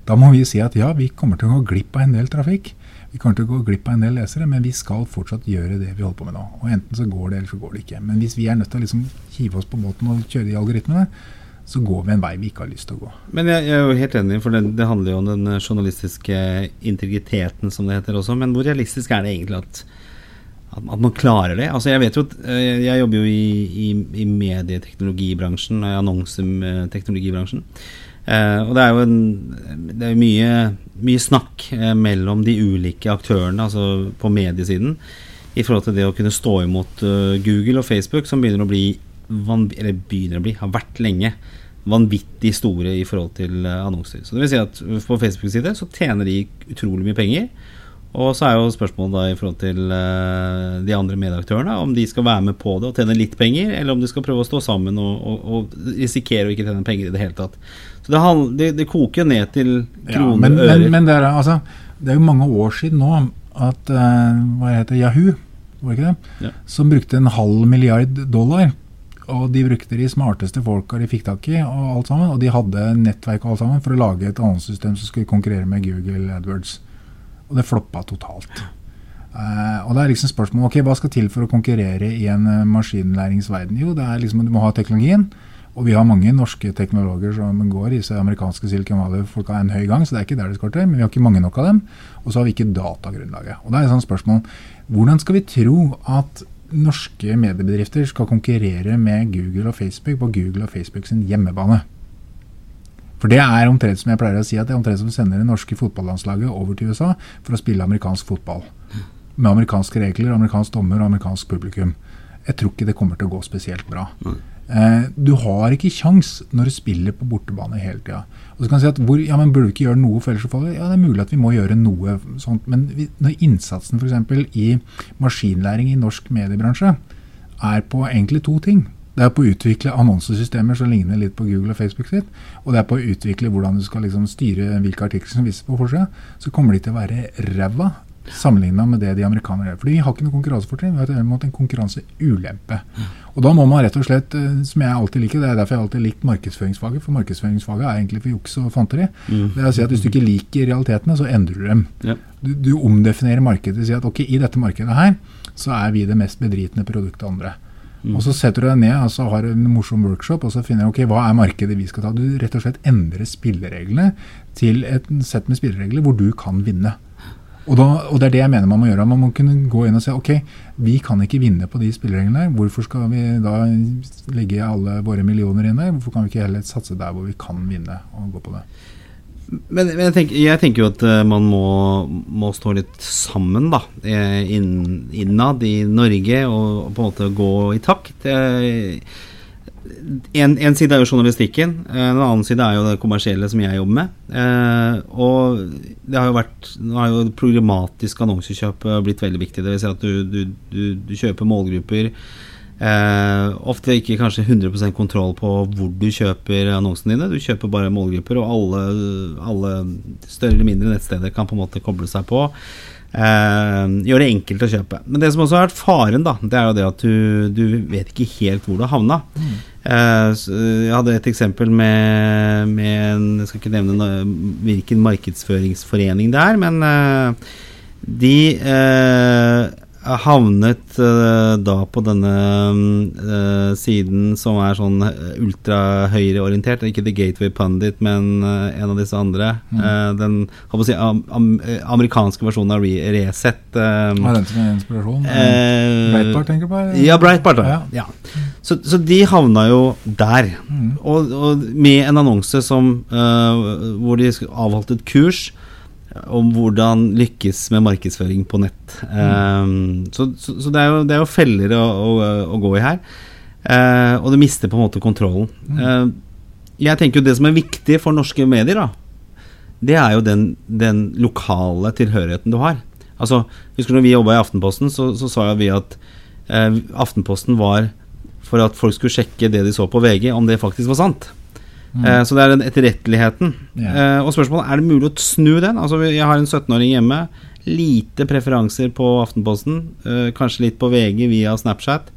Da må vi si at ja, vi kommer til å gå glipp av en del trafikk. Vi kommer til å gå glipp av en del lesere, men vi skal fortsatt gjøre det vi holder på med nå. Og Enten så går det, eller så går det ikke. Men hvis vi er nødt til å liksom hive oss på båten og kjøre de algoritmene, så går vi en vei vi ikke har lyst til å gå. Men jeg, jeg er jo helt enig, for det, det, handler jo om den journalistiske integriteten, som det heter også. Men hvor realistisk er det egentlig at, at, at man klarer det? Altså Jeg vet jo at eh, jeg jobber jo i, i, i medieteknologibransjen, i annonseteknologibransjen. Eh, og det er jo en, det er mye, mye snakk eh, mellom de ulike aktørene, altså på mediesiden, i forhold til det å kunne stå imot uh, Google og Facebook, som begynner å bli eller begynner å bli, har vært lenge, vanvittig store i forhold til uh, annonser. Så det vil si at på Facebook side så tjener de utrolig mye penger. Og så er jo spørsmålet da i forhold til uh, de andre medaktørene om de skal være med på det og tjene litt penger, eller om de skal prøve å stå sammen og, og, og risikere å ikke tjene penger i det hele tatt. Så det, det, det koker ned til kroner ja, men, ører. Men, men det, er, altså, det, er, jo mange år siden nå at hva heter Yahoo, var ikke det? Ja. som brukte en halv milliard dollar og de brukte de smarteste folka de fikk tak i, og alt sammen, og de hadde nettverk og alt sammen for å lage et annet system som skulle konkurrere med Google AdWords. Og det floppa totalt. Uh, og det er liksom spørsmålet ok, hva skal til for å konkurrere i en uh, maskinlæringsverden? Jo, det er liksom du må ha teknologien. Og vi har mange norske teknologer som går i disse amerikanske Silicon Valley-folka en høy gang, så det er ikke der det til, men vi har ikke mange nok av dem. Og så har vi ikke datagrunnlaget. Og da er det sånn spørsmål hvordan skal vi tro at norske mediebedrifter skal konkurrere med Google og Facebook på Google og Facebook sin hjemmebane. For det er omtrent som jeg pleier å si at det er omtrent som å sende det norske fotballandslaget over til USA for å spille amerikansk fotball. Med amerikanske regler, amerikansk dommer og amerikansk publikum. Jeg tror ikke det kommer til å gå spesielt bra. Eh, du har ikke kjangs når du spiller på bortebane hele tida. Og så kan du si at hvor, ja, men Burde vi ikke gjøre noe for ellers så faller Ja, det er mulig at vi må gjøre noe sånt. Men når innsatsen f.eks. i maskinlæring i norsk mediebransje er på egentlig to ting. Det er på å utvikle annonsesystemer som ligner litt på Google og Facebook sitt. Og det er på å utvikle hvordan du skal liksom styre hvilke artikler som vises på forsida. Så kommer de til å være ræva sammenligna med det de amerikanere gjør. Fordi vi har ikke noe konkurransefortrinn, vi har derimot en konkurranseulempe. Og da må man rett og slett, eh, som jeg alltid liker, det er derfor jeg alltid likt markedsføringsfaget, for markedsføringsfaget er egentlig for juks og fanteri. Mm. Det er å si at Hvis du ikke liker realitetene, så endrer du dem. Ja. Du, du, omdefinerer markedet. Sier at ok, i dette markedet her, så er vi det mest bedritne produktet andre. Mm. Og Så setter du deg ned og så har en morsom workshop og så finner du ok, hva er markedet vi skal ta. Du rett og slett endrer spillereglene til et sett med spilleregler hvor du kan vinne. Og, da, og, det er det jeg mener man må gjøre. Man må kunne gå inn og se ok, vi kan ikke vinne på de spillereglene. Hvorfor skal vi da legge alle våre millioner inn der? Hvorfor kan vi ikke heller satse der hvor vi kan vinne, og gå på det? Men, men jeg, tenker, jeg, tenker, jo at uh, man må, må, stå litt sammen, da. Eh, inn, innad i Norge, og på en måte gå i takt. Uh, en, en, side er jo journalistikken, eh, en annen side er jo det kommersielle som jeg jobber med. Eh, og det har jo vært Nå har jo programmatisk annonsekjøp eh, blitt veldig viktig. Det vil si at du, du, du, du kjøper målgrupper. Eh, ofte ikke kanskje 100% kontroll på hvor du kjøper annonsene dine. Du kjøper bare målgrupper, og alle, alle større eller mindre nettsteder kan på en måte koble seg på. Eh, gjør det enkelt å kjøpe. Men det som også har vært faren, da, det er jo det at du, du vet ikke helt hvor du har havna. Mm. Eh, jeg hadde et eksempel med, med en, Jeg skal ikke nevne hvilken markedsføringsforening det er, men eh, de eh, havnet uh, da på denne uh, siden som er sånn ultrahøyreorientert. Ikke The Gateway Pundit, men en av disse andre. Mm. den si, am, am, amerikanske versjonen av Re Resett. Uh, er den som en inspirasjon? Breitbart, tenker du på? Ja, Breitbart. Ja. ja. Så, så, de havna jo der. Mm. Og, og, med en annonse som, hvor de avholdt et kurs om hvordan lykkes med markedsføring på nett. Mm. Um, så, så, så det, er jo, det, er jo, feller å, å, å gå i her. Uh, og det mister på en måte kontrollen. Mm. Uh, jeg tenker jo det som er viktig for norske medier, da, det er jo den, den lokale tilhørigheten du har. Altså, Husker du når vi jobba i Aftenposten, så, så sa vi at uh, Aftenposten var for at folk skulle sjekke det de så på VG, om det faktisk var sant. Mm. Eh, så det er den etterretteligheten. Yeah. Eh, og spørsmålet er det mulig å snu den. Altså Jeg har en 17-åring hjemme. Lite preferanser på Aftenposten. Eh, kanskje litt på VG via Snapchat.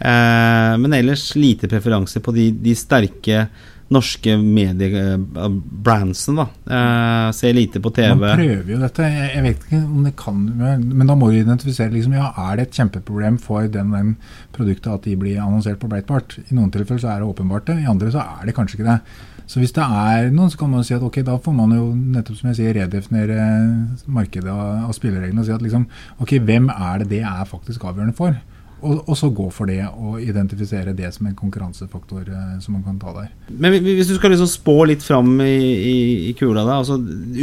Eh, men ellers lite preferanser på de, de sterke norske mediebrandsene, da. Eh, ser lite på TV. Man prøver jo dette. Jeg, jeg vet ikke om det kan Men da må du identifisere liksom, ja, er det et kjempeproblem for den, den produktet at de blir annonsert på Breitbart. I noen tilfeller så er det åpenbart det, i andre så er det kanskje ikke det. Så hvis det er noen, så kan man si at ok, da får man jo nettopp som jeg sier, redefinere markedet av, av spillereglene og si at liksom, ok, hvem er det det er faktisk avgjørende for? Og, og, så gå for det og identifisere det som en konkurransefaktor eh, som man kan ta der. Men hvis du skal liksom spå litt fram i, i, i kula, da. Altså,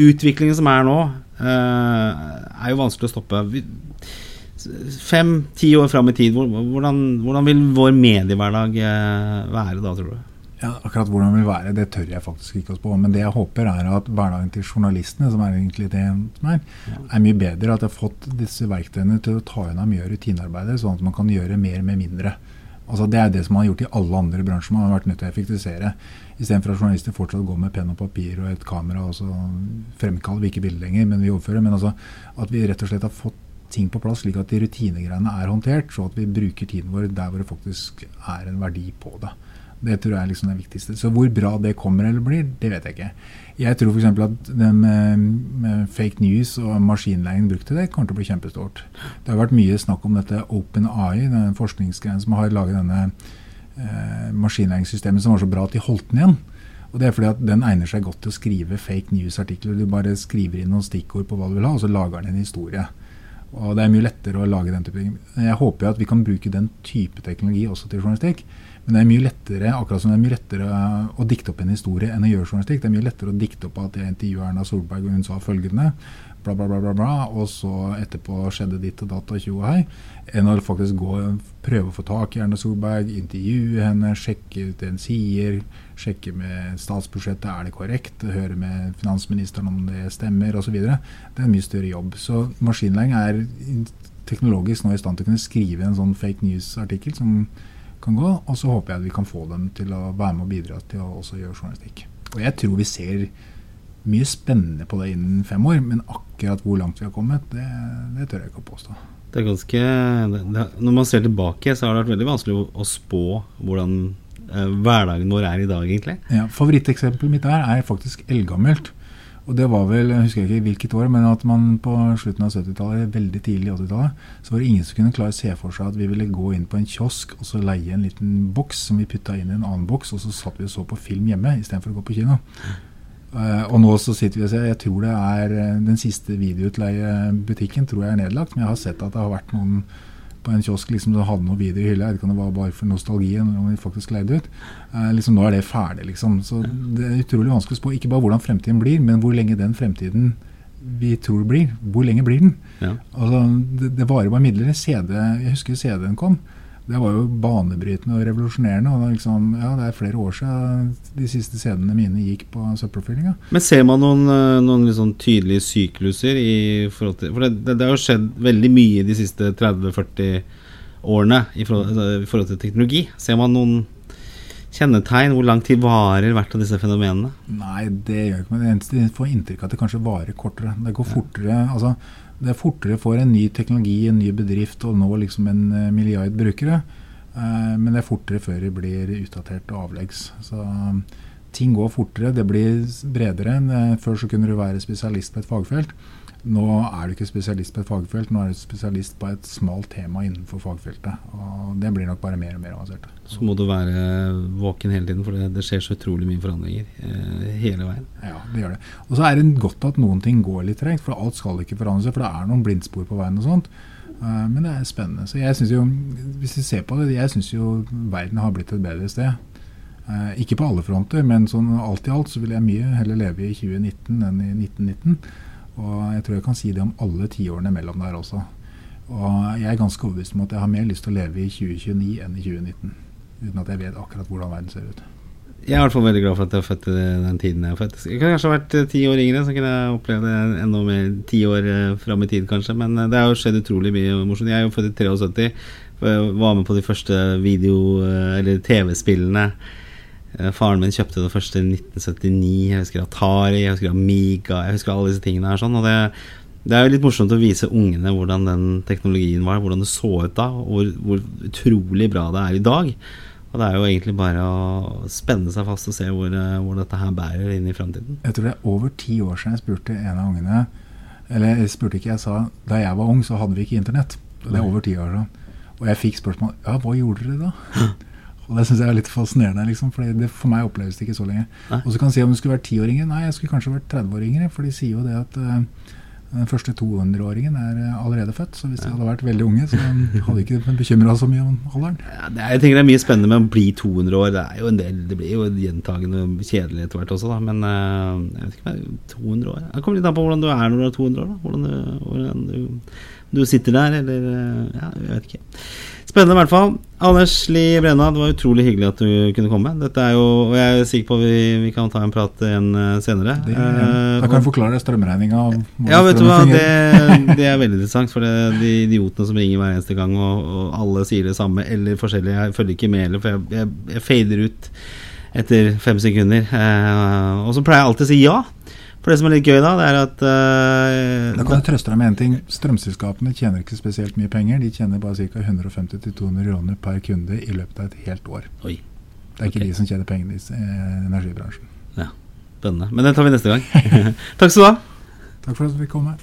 utviklingen som er nå, eh, er jo vanskelig å stoppe. Fem-ti år fram i tid, hvordan, hvordan, vil vår mediehverdag eh, være da, tror du? Ja, akkurat hvordan det vil være, det tør jeg faktisk ikke å spå. Men det jeg håper, er at hverdagen til journalistene, som er egentlig det som er, er mye bedre. At jeg har fått disse verktøyene til å ta unna mye av rutinearbeidet, sånn at man kan gjøre mer med mindre. Altså Det er det som man har gjort i alle andre bransjer. Man har vært nødt til å effektivisere. Istedenfor at journalister fortsatt går med penn og papir og et kamera og så fremkaller vi ikke bilder lenger, men vi overfører. Men altså at vi rett og slett har fått ting på plass, slik at de rutinegreiene er håndtert, så at vi bruker tiden vår der hvor det faktisk er en verdi på det. Det tror jeg er liksom det viktigste. Så hvor bra det kommer eller blir, det vet jeg ikke. Jeg tror f.eks. at det med, med, fake news og maskinlæring brukt til det kommer til å bli kjempestort. Det har vært mye snakk om dette Open AI, den forskningsgreien som har laget denne eh, maskinlæringssystemet som var så bra at de holdt den igjen. Og det er fordi at Den egner seg godt til å skrive fake news-artikler. Du bare skriver inn noen stikkord på hva du vil ha, og så lager den en historie. Og Det er mye lettere å lage den type ting. Jeg håper at vi kan bruke den type teknologi også til journalistikk. Men det er mye lettere akkurat som det er mye lettere å dikte opp en historie enn å gjøre journalistikk. Det er mye lettere å dikte opp at jeg intervjuet Erna Solberg, og hun sa følgende, bla, bla, bla, bla, bla og så etterpå skjedde ditt og datt og tjo og hei, enn å faktisk gå og prøve å få tak i Erna Solberg, intervjue henne, sjekke ut det hun sier, sjekke med statsbudsjettet er det korrekt, høre med finansministeren om det stemmer osv. Det er en mye større jobb. Så maskinlæring er teknologisk nå i stand til å kunne skrive en sånn fake news-artikkel som kan gå. Og så håper jeg at vi kan få dem til å være med og bidra til å også gjøre journalistikk. Og jeg tror vi ser mye spennende på det innen fem år, men akkurat hvor langt vi har kommet, det, det tør jeg ikke å påstå. Det er ganske, det, Når man ser tilbake, så har det vært veldig vanskelig å, å spå hvordan eh, hverdagen vår er i dag, egentlig. Ja, Favoritteksempelet mitt der er faktisk eldgammelt. Og det var vel, jeg husker ikke hvilket år, men at man på slutten av 70-tallet, veldig tidlig i 80-tallet, så var det ingen som kunne klare å se for seg at vi ville gå inn på en kiosk og så leie en liten boks som vi putta inn i en annen boks, og så satt vi og så på film hjemme istedenfor å gå på kino. Og nå så sitter vi og ser Jeg tror det er uh, den siste videoutleiebutikken tror jeg er nedlagt, men jeg har sett at det har vært noen på en kiosk liksom, som hadde noe video i hylla. Jeg vet ikke om det var bare for nostalgi når om vi faktisk leide ut. Eh, liksom, nå er det ferdig, liksom. Så det er utrolig vanskelig å spå ikke bare hvordan fremtiden blir, men hvor lenge den fremtiden vi tror blir. Hvor lenge blir den? Ja. Altså, det, det varer bare midler. CD, jeg husker CD-en kom. Det var jo banebrytende og revolusjonerende. og liksom, ja, det er flere år siden de siste CD-ene mine gikk på søppelfyllinga. Men ser man noen, eh, noen liksom tydelige sykluser i forhold til For det, det, det har jo skjedd veldig mye de siste 30-40 årene i forhold, i forhold, til teknologi. Ser man noen kjennetegn? Hvor lang tid varer hvert av disse fenomenene? Nei, det gjør ikke men det eneste jeg får inntrykk av at det kanskje varer kortere. Det går fortere. altså det er fortere for en ny teknologi, en ny bedrift, å nå liksom en eh, milliard brukere. Uh, men det er fortere før det blir utdatert og avleggs. Så um, ting går fortere, det blir bredere. enn før så kunne du være spesialist på et fagfelt. Nå er du ikke spesialist på et fagfelt, nå er du spesialist på et smalt tema innenfor fagfeltet. Og det blir nok bare mer og mer avansert. Så må du være våken hele tiden, for det, det skjer så utrolig mye forandringer eh, hele veien. Ja, det gjør det. Og så er det godt at noen ting går litt tregt, for alt skal ikke forandre seg. For det er noen blindspor på veien og sånt. Uh, men det er spennende. Så jeg synes jo, hvis vi ser på det, jeg syns jo verden har blitt et bedre sted. Uh, ikke på alle fronter, men sånn alt i alt så vil jeg mye heller leve i 2019 enn i 1919. Og jeg tror jeg kan si det om alle tiårene mellom der også. Og jeg er ganske overbevist om at jeg har mer lyst til å leve i 2029 enn i 2019. Uten at jeg vet akkurat hvordan verden ser ut. Jeg er i hvert fall veldig glad for at jeg er født i den tiden jeg er født. Jeg kunne kanskje vært ti år yngre, så kunne jeg opplevd det enda mer ti år fram i tid, kanskje. Men det har jo skjedd utrolig mye morsomt. Jeg er jo født i 73. Var med på de første video- eller TV-spillene Eh, faren min kjøpte det første i 1979. Jeg husker Atari, jeg husker Amiga, jeg husker alle disse tingene her. sånn, og det, det er jo litt morsomt å vise ungene hvordan den teknologien var, hvordan det så ut da, og hvor, hvor utrolig bra det er i dag. Og det er jo egentlig bare å spenne seg fast og se hvor, eh, hvor dette her bærer inn i framtiden. Jeg tror det er over ti år siden jeg spurte en av ungene Eller jeg spurte ikke, jeg sa da jeg var ung, så hadde vi ikke internett. Det er over ti år siden. Og jeg fikk spørsmål Ja, hva gjorde dere da? Og det syns jeg er litt fascinerende, liksom, for det, for meg oppleves det ikke så lenge. Og så kan du si om du skulle vært tiåringer. Nei, jeg skulle kanskje vært 30-åringer, for de sier jo det at uh, den første 200-åringen er eh, allerede født. Så hvis de hadde vært veldig unge, så hadde de ikke bekymra så mye om alderen. Ja, det er, jeg tenker det er mye spennende med å bli 200 år. Det er jo en del, det blir jo gjentagende kjedelig etter hvert også, da. Men eh, jeg vet ikke om jeg er 200 år. Det kommer litt an på hvordan du er når du er 200 år. da Hvordan du, hvordan du, du sitter der, eller Ja, jeg vet ikke. Spennende i hvert fall. Anders Li Brenna, det var utrolig hyggelig at du kunne komme. Dette er jo, og Jeg er sikker på at vi, vi kan ta en prat igjen eh, senere. Det, Eh, da kan jeg forklare strømregninga. ja, vet du hva, det, det er veldig interessant. For det, de idiotene som ringer hver eneste gang, og, og alle sier det samme eller forskjellig. Jeg følger ikke med heller, for jeg, jeg, jeg fader ut etter fem sekunder. Eh, og så pleier jeg alltid å si ja. For det som er litt gøy da, det er at uh, Da kan jeg trøste deg med en ting. Strømselskapene tjener ikke spesielt mye penger. De tjener bare ca. 150-200 kroner per kunde i løpet av et helt år. Oi, Det er ikke de som tjener pengene i energibransjen. Ja, spennende. Men den tar vi neste gang. Takk skal du ha. Takk for at du fikk komme.